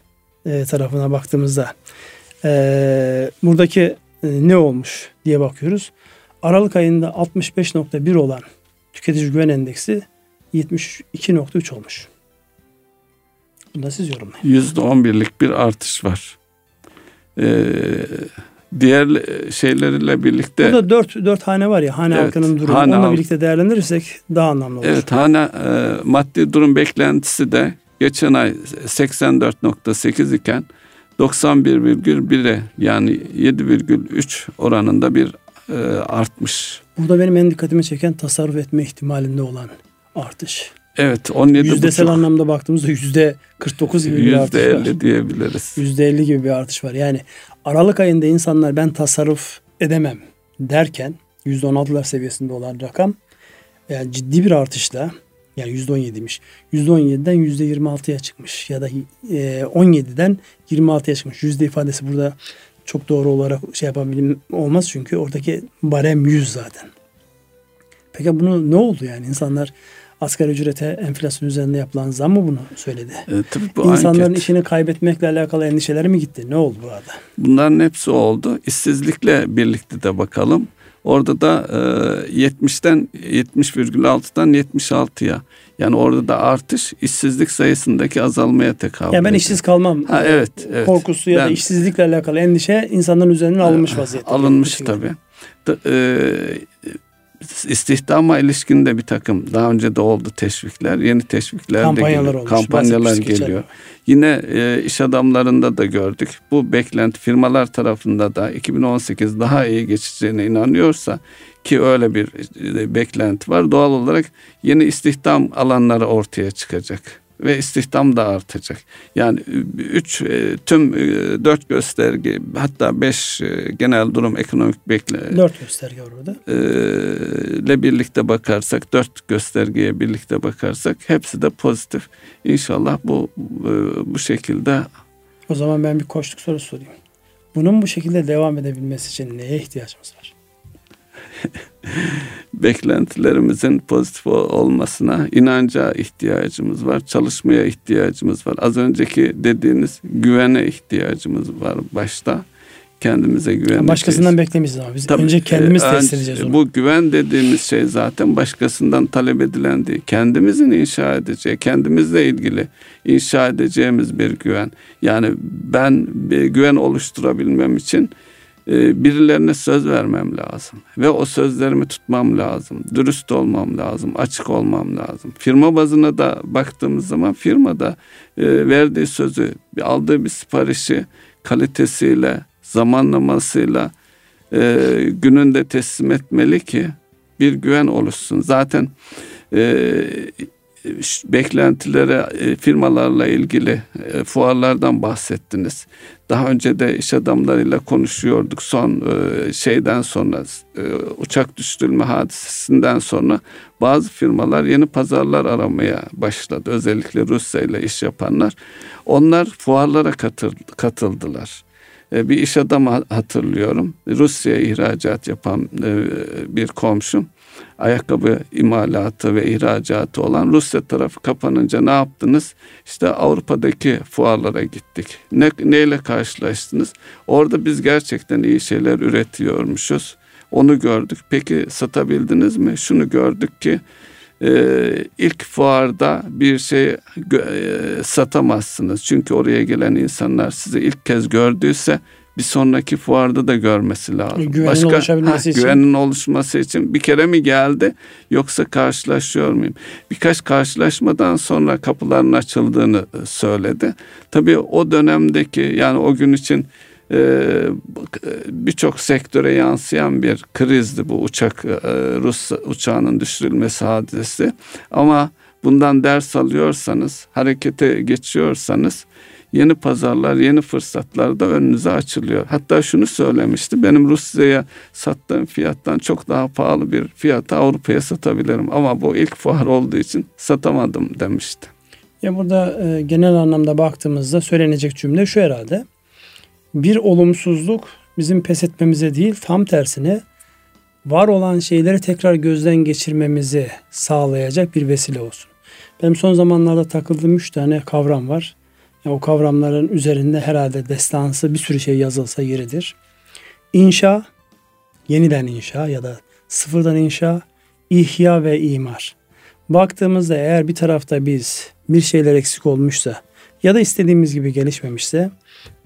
e, tarafına baktığımızda e, buradaki e, ne olmuş diye bakıyoruz. Aralık ayında 65.1 olan tüketici güven endeksi 72.3 olmuş. Bunu da siz yorumlayın. %11'lik bir artış var. Ee, diğer şeylerle birlikte Burada dört, dört hane var ya hane Evet, halkının durumu. hane Onunla birlikte değerlendirirsek daha anlamlı olur. evet hane e, maddi durum beklentisi de geçen ay 84.8 iken 91,1'e yani 7,3 oranında bir e, artmış. Burada benim en dikkatimi çeken tasarruf etme ihtimalinde olan artış. Evet 17 Yüzdesel anlamda baktığımızda yüzde 49 gibi bir artış var. %50 diyebiliriz. Yüzde 50 gibi bir artış var. Yani Aralık ayında insanlar ben tasarruf edemem derken yüzde 16'lar seviyesinde olan rakam yani ciddi bir artışla yani yüzde 17'ymiş. Yüzde 17'den yüzde 26'ya çıkmış ya da e, 17'den 26'ya çıkmış. Yüzde ifadesi burada çok doğru olarak şey yapabilim olmaz çünkü oradaki barem 100 zaten. Peki bunu ne oldu yani insanlar asgari ücrete enflasyon üzerinde yapılan zam mı bunu söyledi? E, tabii bu İnsanların anket. işini kaybetmekle alakalı endişeleri mi gitti? Ne oldu bu arada? Bunların hepsi oldu. İşsizlikle birlikte de bakalım. Orada da e, 70'ten 70,6'dan 76'ya. Yani orada da artış işsizlik sayısındaki azalmaya tekabül Yani ben ediyor. işsiz kalmam. Ha evet, evet. Korkusu ya da Ben- işsizlikle alakalı endişe insanların üzerinden alınmış vaziyette. Alınmış tabii. Da- e, istihdama ilişkin de bir takım daha önce de oldu teşvikler. Yeni teşvikler Kampanyalar de geliyor. olmuş, Kampanyalar geçer. geliyor. Yine e, iş adamlarında da gördük. Bu beklenti firmalar tarafında da 2018 daha iyi geçeceğine inanıyorsa ki öyle bir e, beklenti var. Doğal olarak yeni istihdam alanları ortaya çıkacak ve istihdam da artacak. Yani e, üç e, tüm e, dört gösterge hatta beş genel durum ekonomik bekle Dört gösterge orada. ile birlikte bakarsak dört göstergeye birlikte bakarsak hepsi de pozitif. İnşallah bu bu şekilde O zaman ben bir koştuk soru sorayım. Bunun bu şekilde devam edebilmesi için neye ihtiyacımız var? beklentilerimizin pozitif ol- olmasına inanca ihtiyacımız var, çalışmaya ihtiyacımız var. Az önceki dediğiniz güvene ihtiyacımız var başta. Kendimize güveneceğiz. Başkasından beklemeyiz ama biz Tabii, önce kendimiz e, test edeceğiz onu. Bu güven dediğimiz şey zaten başkasından talep edilen değil. Kendimizin inşa edeceği, kendimizle ilgili inşa edeceğimiz bir güven. Yani ben bir güven oluşturabilmem için e, birilerine söz vermem lazım. Ve o sözlerimi tutmam lazım. Dürüst olmam lazım. Açık olmam lazım. Firma bazına da baktığımız zaman firmada e, verdiği sözü, aldığı bir siparişi kalitesiyle, zamanlamasıyla e, gününde teslim etmeli ki bir güven oluşsun. Zaten e, beklentilere e, firmalarla ilgili e, fuarlardan bahsettiniz. Daha önce de iş adamlarıyla konuşuyorduk. Son e, şeyden sonra uçak düşürülme hadisesinden sonra bazı firmalar yeni pazarlar aramaya başladı. Özellikle Rusya ile iş yapanlar. Onlar fuarlara katıl- katıldılar. Bir iş adamı ha- hatırlıyorum. Rusya'ya ihracat yapan bir komşum. Ayakkabı imalatı ve ihracatı olan Rusya tarafı kapanınca ne yaptınız? İşte Avrupa'daki fuarlara gittik. Ne, neyle karşılaştınız? Orada biz gerçekten iyi şeyler üretiyormuşuz. Onu gördük. Peki satabildiniz mi? Şunu gördük ki e, ilk fuarda bir şey e, satamazsınız. Çünkü oraya gelen insanlar sizi ilk kez gördüyse bir sonraki fuarda da görmesi lazım. Güvenin Başka, oluşabilmesi ha, için. Güvenin oluşması için bir kere mi geldi yoksa karşılaşıyor muyum? Birkaç karşılaşmadan sonra kapıların açıldığını e, söyledi. Tabii o dönemdeki yani o gün için e, birçok sektöre yansıyan bir krizdi bu uçak e, Rus uçağının düşürülmesi hadisesi. Ama bundan ders alıyorsanız, harekete geçiyorsanız yeni pazarlar, yeni fırsatlar da önünüze açılıyor. Hatta şunu söylemişti. Benim Rusya'ya sattığım fiyattan çok daha pahalı bir fiyata Avrupa'ya satabilirim ama bu ilk fuar olduğu için satamadım demişti. Ya burada e, genel anlamda baktığımızda söylenecek cümle şu herhalde. Bir olumsuzluk bizim pes etmemize değil tam tersine var olan şeyleri tekrar gözden geçirmemizi sağlayacak bir vesile olsun. Benim son zamanlarda takıldığım üç tane kavram var. O kavramların üzerinde herhalde destansı bir sürü şey yazılsa yeridir. İnşa, yeniden inşa ya da sıfırdan inşa, ihya ve imar. Baktığımızda eğer bir tarafta biz bir şeyler eksik olmuşsa ya da istediğimiz gibi gelişmemişse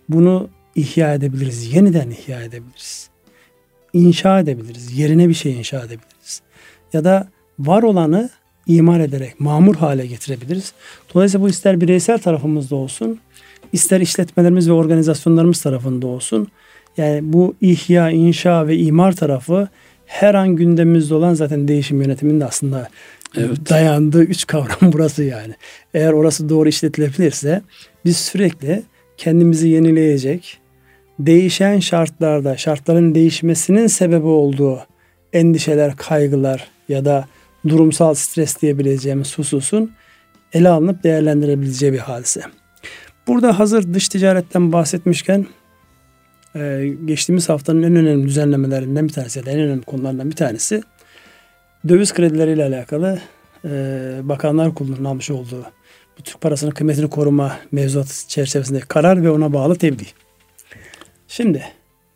bunu ihya edebiliriz, yeniden ihya edebiliriz. İnşa edebiliriz, yerine bir şey inşa edebiliriz. Ya da var olanı imar ederek mamur hale getirebiliriz. Dolayısıyla bu ister bireysel tarafımızda olsun, ister işletmelerimiz ve organizasyonlarımız tarafında olsun. Yani bu ihya, inşa ve imar tarafı her an gündemimizde olan zaten değişim yönetiminde aslında evet. dayandığı üç kavram burası yani. Eğer orası doğru işletilebilirse biz sürekli kendimizi yenileyecek, değişen şartlarda, şartların değişmesinin sebebi olduğu endişeler, kaygılar ya da durumsal stres diyebileceğimiz hususun ele alınıp değerlendirebileceği bir hadise. Burada hazır dış ticaretten bahsetmişken e, geçtiğimiz haftanın en önemli düzenlemelerinden bir tanesi, en önemli konulardan bir tanesi döviz kredileriyle alakalı e, Bakanlar Kurulu'nun almış olduğu bu Türk parasının kıymetini koruma mevzuat çerçevesinde karar ve ona bağlı tebliğ. Şimdi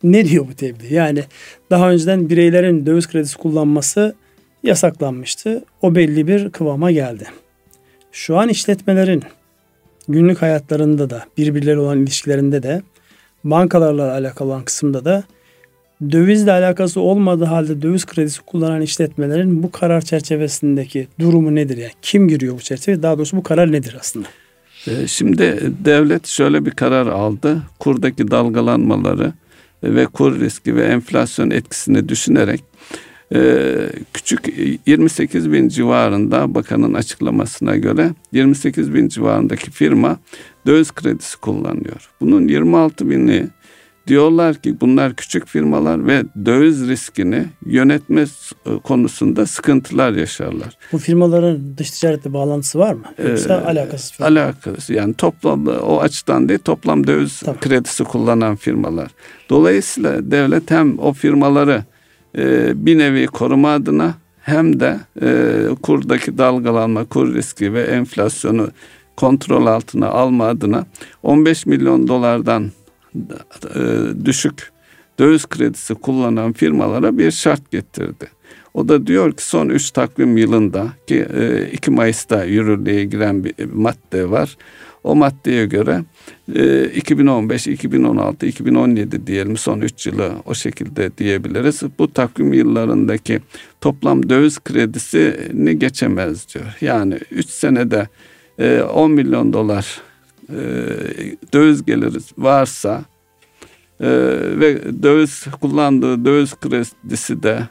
ne diyor bu tebliğ? Yani daha önceden bireylerin döviz kredisi kullanması yasaklanmıştı. O belli bir kıvama geldi. Şu an işletmelerin günlük hayatlarında da birbirleri olan ilişkilerinde de bankalarla alakalı olan kısımda da dövizle alakası olmadığı halde döviz kredisi kullanan işletmelerin bu karar çerçevesindeki durumu nedir? Yani kim giriyor bu çerçeve? Daha doğrusu bu karar nedir aslında? Ee, şimdi devlet şöyle bir karar aldı. Kurdaki dalgalanmaları ve kur riski ve enflasyon etkisini düşünerek küçük 28 bin civarında bakanın açıklamasına göre 28 bin civarındaki firma döviz kredisi kullanıyor. Bunun 26 bini diyorlar ki bunlar küçük firmalar ve döviz riskini yönetme e, konusunda sıkıntılar yaşarlar. Bu firmaların dış ticaretle bağlantısı var mı? Yoksa ee, alakasız firma? Alakasız yani toplam o açıdan değil toplam döviz tamam. kredisi kullanan firmalar. Dolayısıyla devlet hem o firmaları e, bir nevi koruma adına hem de e, kurdaki dalgalanma, kur riski ve enflasyonu kontrol altına alma adına 15 milyon dolardan e, düşük döviz kredisi kullanan firmalara bir şart getirdi. O da diyor ki son 3 takvim yılında ki 2 Mayıs'ta yürürlüğe giren bir madde var. O maddeye göre 2015, 2016, 2017 diyelim son 3 yılı o şekilde diyebiliriz. Bu takvim yıllarındaki toplam döviz kredisini geçemez diyor. Yani 3 senede 10 e, milyon dolar e, döviz geliri varsa e, ve döviz kullandığı döviz kredisi de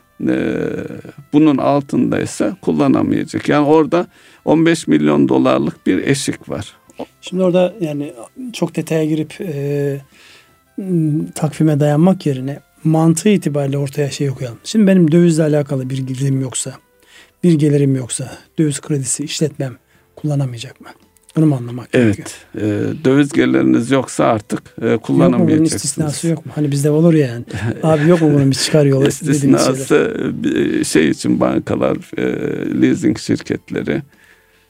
bunun altındaysa kullanamayacak. Yani orada 15 milyon dolarlık bir eşik var. Şimdi orada yani çok detaya girip e, takvime dayanmak yerine mantığı itibariyle ortaya şey okuyalım. Şimdi benim dövizle alakalı bir gelirim yoksa, bir gelirim yoksa döviz kredisi işletmem kullanamayacak mı? Bunu mu anlamak evet, gerekiyor? Evet. E, döviz geliriniz yoksa artık e, kullanamayacaksınız. Yok mu bunun istisnası yok mu? Hani bizde olur ya yani. Abi yok mu bunun bir çıkar yolu? İstisnası şey için bankalar, e, leasing şirketleri,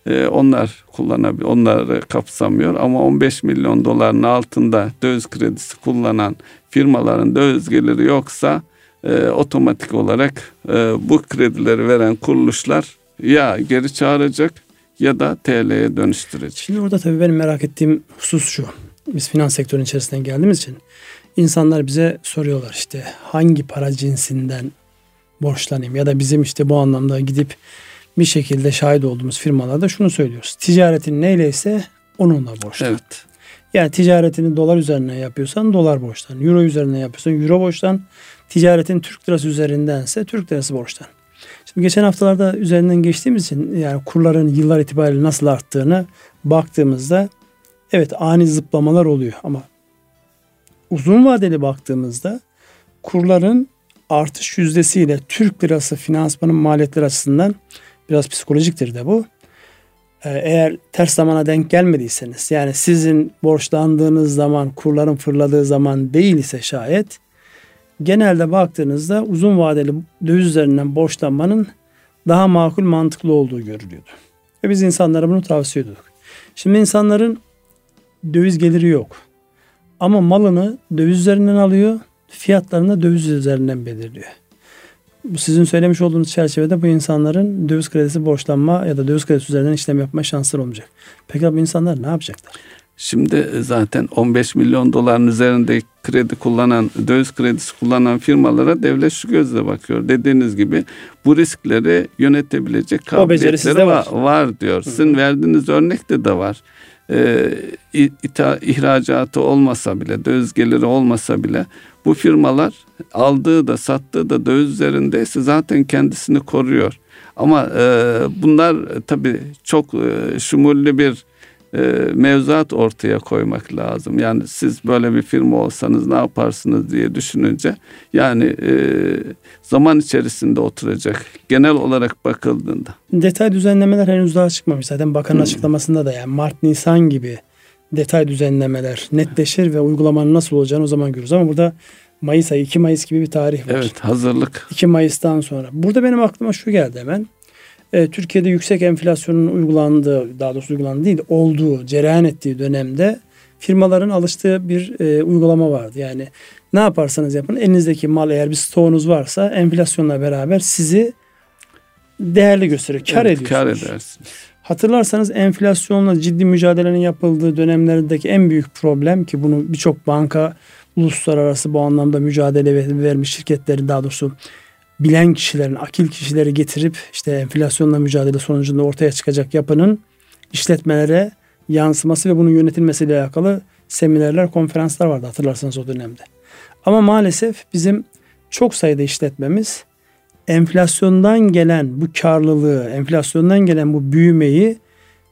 e, onlar kullanabilir, onları kapsamıyor ama 15 milyon doların altında döviz kredisi kullanan firmaların döviz geliri yoksa e, otomatik olarak e, bu kredileri veren kuruluşlar ya geri çağıracak ya da TL'ye dönüştürecek. Şimdi orada tabii benim merak ettiğim husus şu. Biz finans sektörünün içerisinden geldiğimiz için insanlar bize soruyorlar işte hangi para cinsinden borçlanayım ya da bizim işte bu anlamda gidip bir şekilde şahit olduğumuz firmalarda şunu söylüyoruz. Ticaretin neyleyse onunla borçlan. Evet. Yani ticaretini dolar üzerine yapıyorsan dolar borçlan. Euro üzerine yapıyorsan euro borçlan. Ticaretin Türk lirası üzerindense Türk lirası borçlan. Şimdi geçen haftalarda üzerinden geçtiğimiz için yani kurların yıllar itibariyle nasıl arttığını baktığımızda evet ani zıplamalar oluyor ama uzun vadeli baktığımızda kurların artış yüzdesiyle Türk lirası finansmanın maliyetleri açısından biraz psikolojiktir de bu. Ee, eğer ters zamana denk gelmediyseniz yani sizin borçlandığınız zaman kurların fırladığı zaman değil ise şayet genelde baktığınızda uzun vadeli döviz üzerinden borçlanmanın daha makul mantıklı olduğu görülüyordu. Ve biz insanlara bunu tavsiye ediyorduk. Şimdi insanların döviz geliri yok. Ama malını döviz üzerinden alıyor, fiyatlarını da döviz üzerinden belirliyor. Sizin söylemiş olduğunuz çerçevede bu insanların döviz kredisi borçlanma ya da döviz kredisi üzerinden işlem yapma şansları olmayacak. Peki bu insanlar ne yapacaklar? Şimdi zaten 15 milyon doların üzerinde kredi kullanan, döviz kredisi kullanan firmalara devlet şu gözle bakıyor. Dediğiniz gibi bu riskleri yönetebilecek kabiliyetleri var. var diyor. Sizin verdiğiniz örnekte de var. Ee, ita, ihracatı olmasa bile, döviz geliri olmasa bile bu firmalar aldığı da sattığı da döviz üzerindeyse zaten kendisini koruyor. Ama e, bunlar tabii çok e, şumullü bir e, mevzuat ortaya koymak lazım. Yani siz böyle bir firma olsanız ne yaparsınız diye düşününce yani e, zaman içerisinde oturacak genel olarak bakıldığında. Detay düzenlemeler henüz daha çıkmamış. Zaten bakanın hmm. açıklamasında da yani Mart Nisan gibi detay düzenlemeler netleşir ve uygulamanın nasıl olacağını o zaman görürüz. Ama burada Mayıs ayı 2 Mayıs gibi bir tarih var. Evet hazırlık. 2 Mayıs'tan sonra. Burada benim aklıma şu geldi hemen. E, Türkiye'de yüksek enflasyonun uygulandığı, daha doğrusu uygulandığı değil, olduğu, cereyan ettiği dönemde firmaların alıştığı bir e, uygulama vardı. Yani ne yaparsanız yapın elinizdeki mal eğer bir stoğunuz varsa enflasyonla beraber sizi değerli gösteriyor. Kar evet, ediyorsunuz. Kar edersiniz. Hatırlarsanız enflasyonla ciddi mücadelenin yapıldığı dönemlerdeki en büyük problem ki bunu birçok banka uluslararası bu anlamda mücadele vermiş şirketlerin daha doğrusu bilen kişilerin, akil kişileri getirip işte enflasyonla mücadele sonucunda ortaya çıkacak yapının işletmelere yansıması ve bunun yönetilmesiyle alakalı seminerler, konferanslar vardı hatırlarsanız o dönemde. Ama maalesef bizim çok sayıda işletmemiz enflasyondan gelen bu karlılığı, enflasyondan gelen bu büyümeyi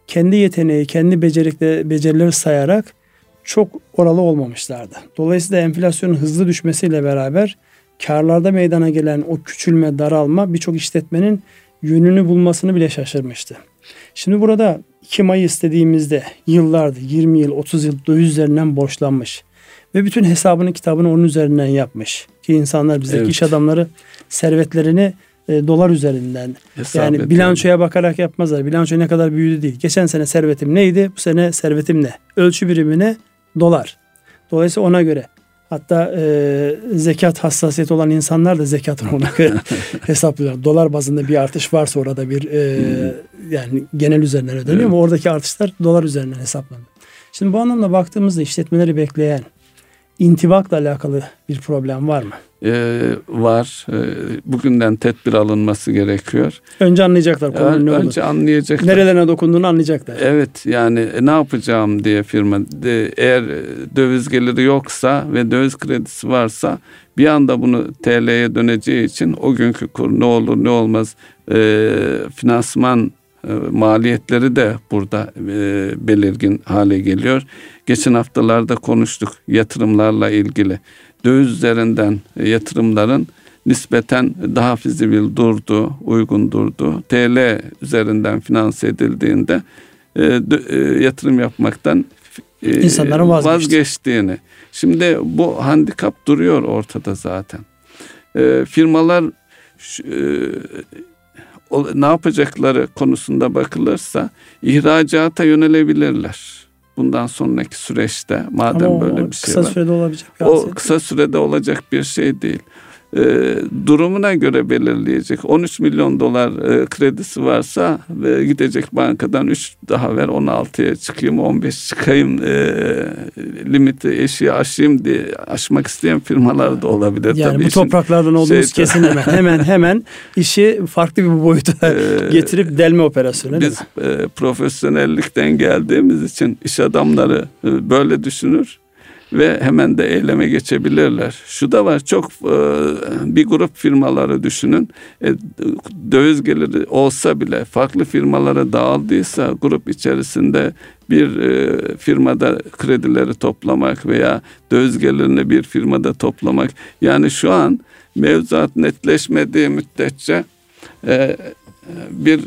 kendi yeteneği, kendi becerikleri, becerileri sayarak çok oralı olmamışlardı. Dolayısıyla enflasyonun hızlı düşmesiyle beraber karlarda meydana gelen o küçülme, daralma birçok işletmenin yönünü bulmasını bile şaşırmıştı. Şimdi burada 2 Mayıs dediğimizde yıllardı 20 yıl 30 yıl döviz üzerinden borçlanmış ve bütün hesabını kitabını onun üzerinden yapmış ki insanlar bizdeki evet. iş adamları servetlerini e, dolar üzerinden Hesap yani bilançoya bakarak yapmazlar. Bilanço ne kadar büyüdü değil. Geçen sene servetim neydi? Bu sene servetim ne? Ölçü birimine dolar. Dolayısıyla ona göre Hatta e, zekat hassasiyeti olan insanlar da zekatını ona göre hesaplıyorlar. Dolar bazında bir artış varsa orada bir e, hmm. yani genel üzerinden ödeniyor evet. ama oradaki artışlar dolar üzerinden hesaplanıyor. Şimdi bu anlamda baktığımızda işletmeleri bekleyen intibakla alakalı bir problem var mı? Ee, var. Ee, bugünden tedbir alınması gerekiyor. Önce anlayacaklar konunun ne Önce anlayacaklar. Nerelerine dokunduğunu anlayacaklar. Evet yani e, ne yapacağım diye firma de, eğer döviz geliri yoksa ve döviz kredisi varsa bir anda bunu TL'ye döneceği için o günkü kur ne olur ne olmaz e, finansman e, maliyetleri de burada e, belirgin hale geliyor. Geçen haftalarda konuştuk yatırımlarla ilgili. Döviz üzerinden yatırımların nispeten daha fizibil durdu, uygun durdu. TL üzerinden finanse edildiğinde e, e, yatırım yapmaktan e, insanların vazgeçti. vazgeçtiğini. Şimdi bu handikap duruyor ortada zaten. E, firmalar e, ne yapacakları konusunda bakılırsa ihracata yönelebilirler. Bundan sonraki süreçte madem Ama böyle bir şey var. Kısa sürede olabilecek bir O kısa sürede olacak bir şey değil. E, durumuna göre belirleyecek. 13 milyon dolar e, kredisi varsa ve gidecek bankadan 3 daha ver 16'ya çıkayım 15 çıkayım e, limiti eşiği aşayım diye aşmak isteyen firmalar da olabilir. Yani Tabii bu topraklardan olduğumuz şey, kesin hemen hemen hemen işi farklı bir boyuta e, getirip delme operasyonu. Biz e, profesyonellikten geldiğimiz için iş adamları e, böyle düşünür ve hemen de eyleme geçebilirler. Şu da var çok e, bir grup firmaları düşünün. E, döviz geliri olsa bile farklı firmalara dağıldıysa grup içerisinde bir e, firmada kredileri toplamak veya döviz gelirini bir firmada toplamak. Yani şu an mevzuat netleşmediği müddetçe bir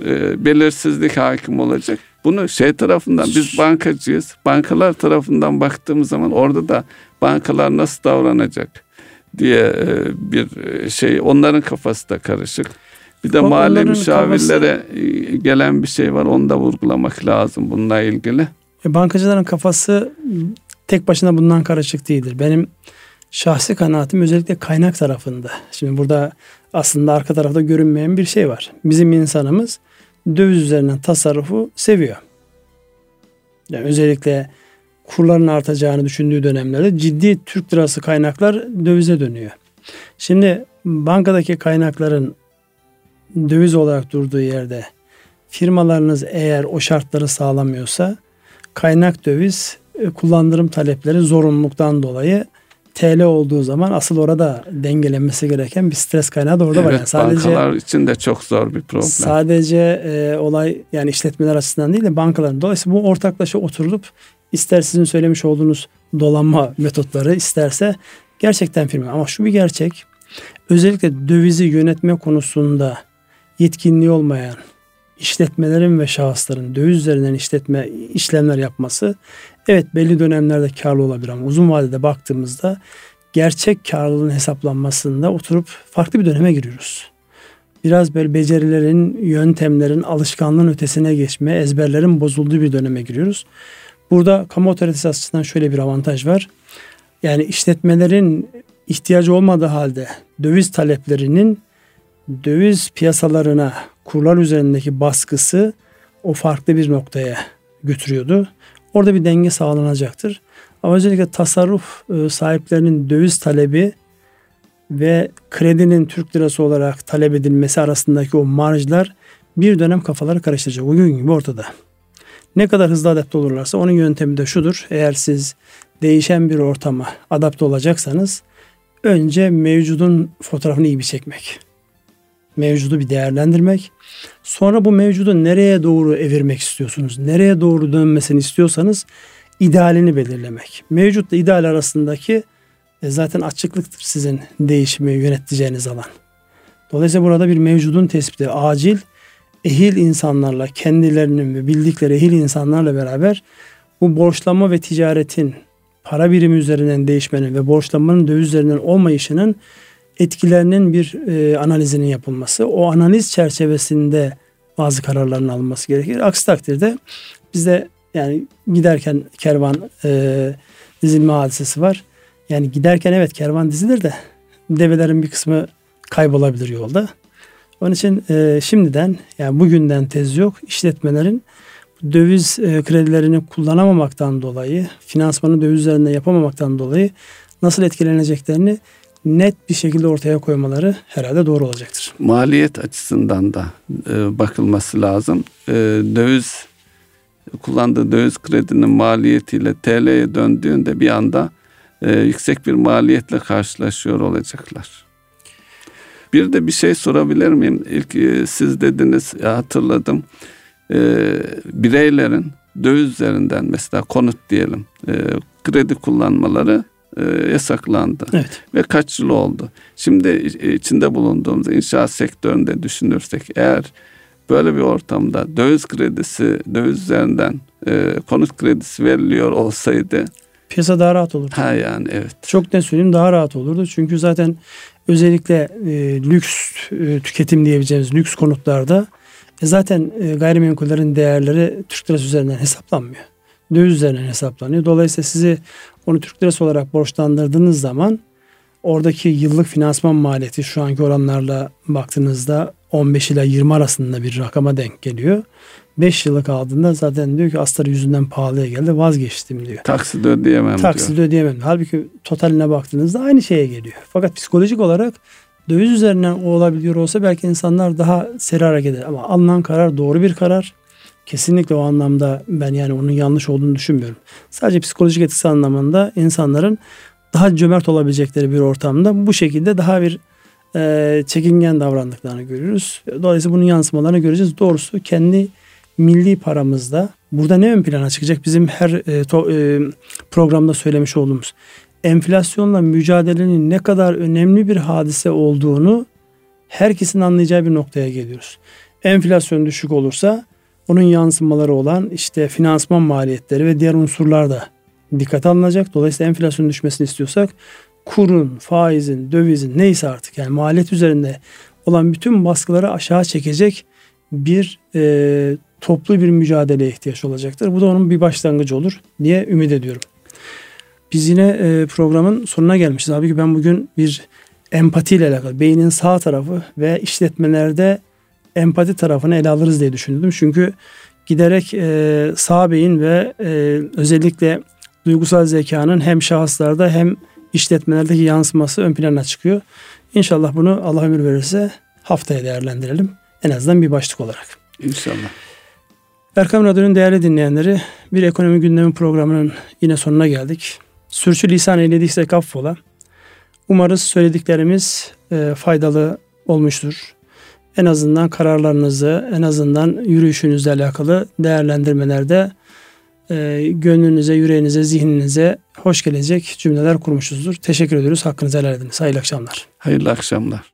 belirsizlik hakim olacak. Bunu şey tarafından biz bankacıyız. Bankalar tarafından baktığımız zaman orada da bankalar nasıl davranacak diye e, bir e, şey onların kafası da karışık. Bir de mali müşavirlere kafası... gelen bir şey var. Onu da vurgulamak lazım bununla ilgili. E, bankacıların kafası tek başına bundan karışık değildir. Benim şahsi kanaatim özellikle kaynak tarafında. Şimdi burada aslında arka tarafta görünmeyen bir şey var. Bizim insanımız döviz üzerinden tasarrufu seviyor. Yani özellikle kurların artacağını düşündüğü dönemlerde ciddi Türk lirası kaynaklar dövize dönüyor. Şimdi bankadaki kaynakların döviz olarak durduğu yerde firmalarınız eğer o şartları sağlamıyorsa kaynak döviz e, kullandırım talepleri zorunluluktan dolayı TL olduğu zaman asıl orada dengelenmesi gereken bir stres kaynağı da orada evet, var. Yani sadece bankalar için de çok zor bir problem. Sadece e, olay yani işletmeler açısından değil de bankaların. Dolayısıyla bu ortaklaşa oturulup ister sizin söylemiş olduğunuz dolanma metotları isterse gerçekten firma. Ama şu bir gerçek. Özellikle dövizi yönetme konusunda yetkinliği olmayan işletmelerin ve şahısların döviz üzerinden işletme işlemler yapması evet belli dönemlerde karlı olabilir ama uzun vadede baktığımızda gerçek karlılığın hesaplanmasında oturup farklı bir döneme giriyoruz. Biraz böyle becerilerin, yöntemlerin, alışkanlığın ötesine geçme, ezberlerin bozulduğu bir döneme giriyoruz. Burada kamu otoritesi açısından şöyle bir avantaj var. Yani işletmelerin ihtiyacı olmadığı halde döviz taleplerinin döviz piyasalarına kurlar üzerindeki baskısı o farklı bir noktaya götürüyordu. Orada bir denge sağlanacaktır. Ama özellikle tasarruf e, sahiplerinin döviz talebi ve kredinin Türk lirası olarak talep edilmesi arasındaki o marjlar bir dönem kafaları karıştıracak. Bugün gibi ortada. Ne kadar hızlı adapte olurlarsa onun yöntemi de şudur. Eğer siz değişen bir ortama adapte olacaksanız önce mevcudun fotoğrafını iyi bir çekmek mevcudu bir değerlendirmek. Sonra bu mevcudu nereye doğru evirmek istiyorsunuz? Nereye doğru dönmesini istiyorsanız idealini belirlemek. Mevcutla ideal arasındaki e, zaten açıklıktır sizin değişimi yöneteceğiniz alan. Dolayısıyla burada bir mevcudun tespiti acil ehil insanlarla kendilerinin ve bildikleri ehil insanlarla beraber bu borçlanma ve ticaretin para birimi üzerinden değişmenin ve borçlanmanın döviz üzerinden olmayışının etkilerinin bir e, analizinin yapılması, o analiz çerçevesinde bazı kararların alınması gerekir. Aksi takdirde bizde yani giderken kervan e, dizilme hadisesi var. Yani giderken evet kervan dizilir de develerin bir kısmı kaybolabilir yolda. Onun için e, şimdiden yani bugünden tez yok işletmelerin döviz e, kredilerini kullanamamaktan dolayı, finansmanı döviz üzerinde yapamamaktan dolayı nasıl etkileneceklerini net bir şekilde ortaya koymaları herhalde doğru olacaktır. Maliyet açısından da e, bakılması lazım. E, döviz kullandığı döviz kredinin maliyetiyle TL'ye döndüğünde bir anda e, yüksek bir maliyetle karşılaşıyor olacaklar. Bir de bir şey sorabilir miyim? İlk e, siz dediniz ya hatırladım. E, bireylerin döviz üzerinden mesela konut diyelim e, kredi kullanmaları e, yasaklandı. Evet. Ve kaç yıl oldu. Şimdi içinde bulunduğumuz inşaat sektöründe düşünürsek eğer böyle bir ortamda döviz kredisi, döviz üzerinden e, konut kredisi veriliyor olsaydı piyasa daha rahat olurdu. Ha yani evet. Çok ne söyleyeyim daha rahat olurdu. Çünkü zaten özellikle e, lüks e, tüketim diyebileceğimiz lüks konutlarda e, zaten e, gayrimenkullerin değerleri Türk lirası üzerinden hesaplanmıyor. Döviz üzerinden hesaplanıyor. Dolayısıyla sizi onu Türk lirası olarak borçlandırdığınız zaman oradaki yıllık finansman maliyeti şu anki oranlarla baktığınızda 15 ile 20 arasında bir rakama denk geliyor. 5 yıllık aldığında zaten diyor ki astarı yüzünden pahalıya geldi vazgeçtim diyor. Taksit ödeyemem Taksit diyor. ödeyemem. Halbuki totaline baktığınızda aynı şeye geliyor. Fakat psikolojik olarak döviz üzerinden olabiliyor olsa belki insanlar daha seri hareket eder. Ama alınan karar doğru bir karar. Kesinlikle o anlamda ben yani onun yanlış olduğunu düşünmüyorum. Sadece psikolojik etkisi anlamında insanların daha cömert olabilecekleri bir ortamda bu şekilde daha bir e, çekingen davrandıklarını görüyoruz. Dolayısıyla bunun yansımalarını göreceğiz. Doğrusu kendi milli paramızda burada ne ön plana çıkacak? Bizim her e, to, e, programda söylemiş olduğumuz enflasyonla mücadelenin ne kadar önemli bir hadise olduğunu herkesin anlayacağı bir noktaya geliyoruz. Enflasyon düşük olursa onun yansımaları olan işte finansman maliyetleri ve diğer unsurlar da dikkate alınacak. Dolayısıyla enflasyon düşmesini istiyorsak kurun, faizin, dövizin neyse artık yani maliyet üzerinde olan bütün baskıları aşağı çekecek bir e, toplu bir mücadeleye ihtiyaç olacaktır. Bu da onun bir başlangıcı olur diye ümit ediyorum. Biz yine e, programın sonuna gelmişiz. Abi ki ben bugün bir empati ile alakalı beynin sağ tarafı ve işletmelerde empati tarafını ele alırız diye düşündüm. Çünkü giderek e, sağ beyin ve e, özellikle duygusal zekanın hem şahıslarda hem işletmelerdeki yansıması ön plana çıkıyor. İnşallah bunu Allah ömür verirse haftaya değerlendirelim. En azından bir başlık olarak. İnşallah. Erkam Radyo'nun değerli dinleyenleri bir ekonomi gündemi programının yine sonuna geldik. Sürçü lisan eylediysek affola. Umarız söylediklerimiz e, faydalı olmuştur. En azından kararlarınızı, en azından yürüyüşünüzle alakalı değerlendirmelerde e, gönlünüze, yüreğinize, zihninize hoş gelecek cümleler kurmuşuzdur. Teşekkür ediyoruz. Hakkınızı helal ediniz. Hayırlı akşamlar. Hayırlı akşamlar.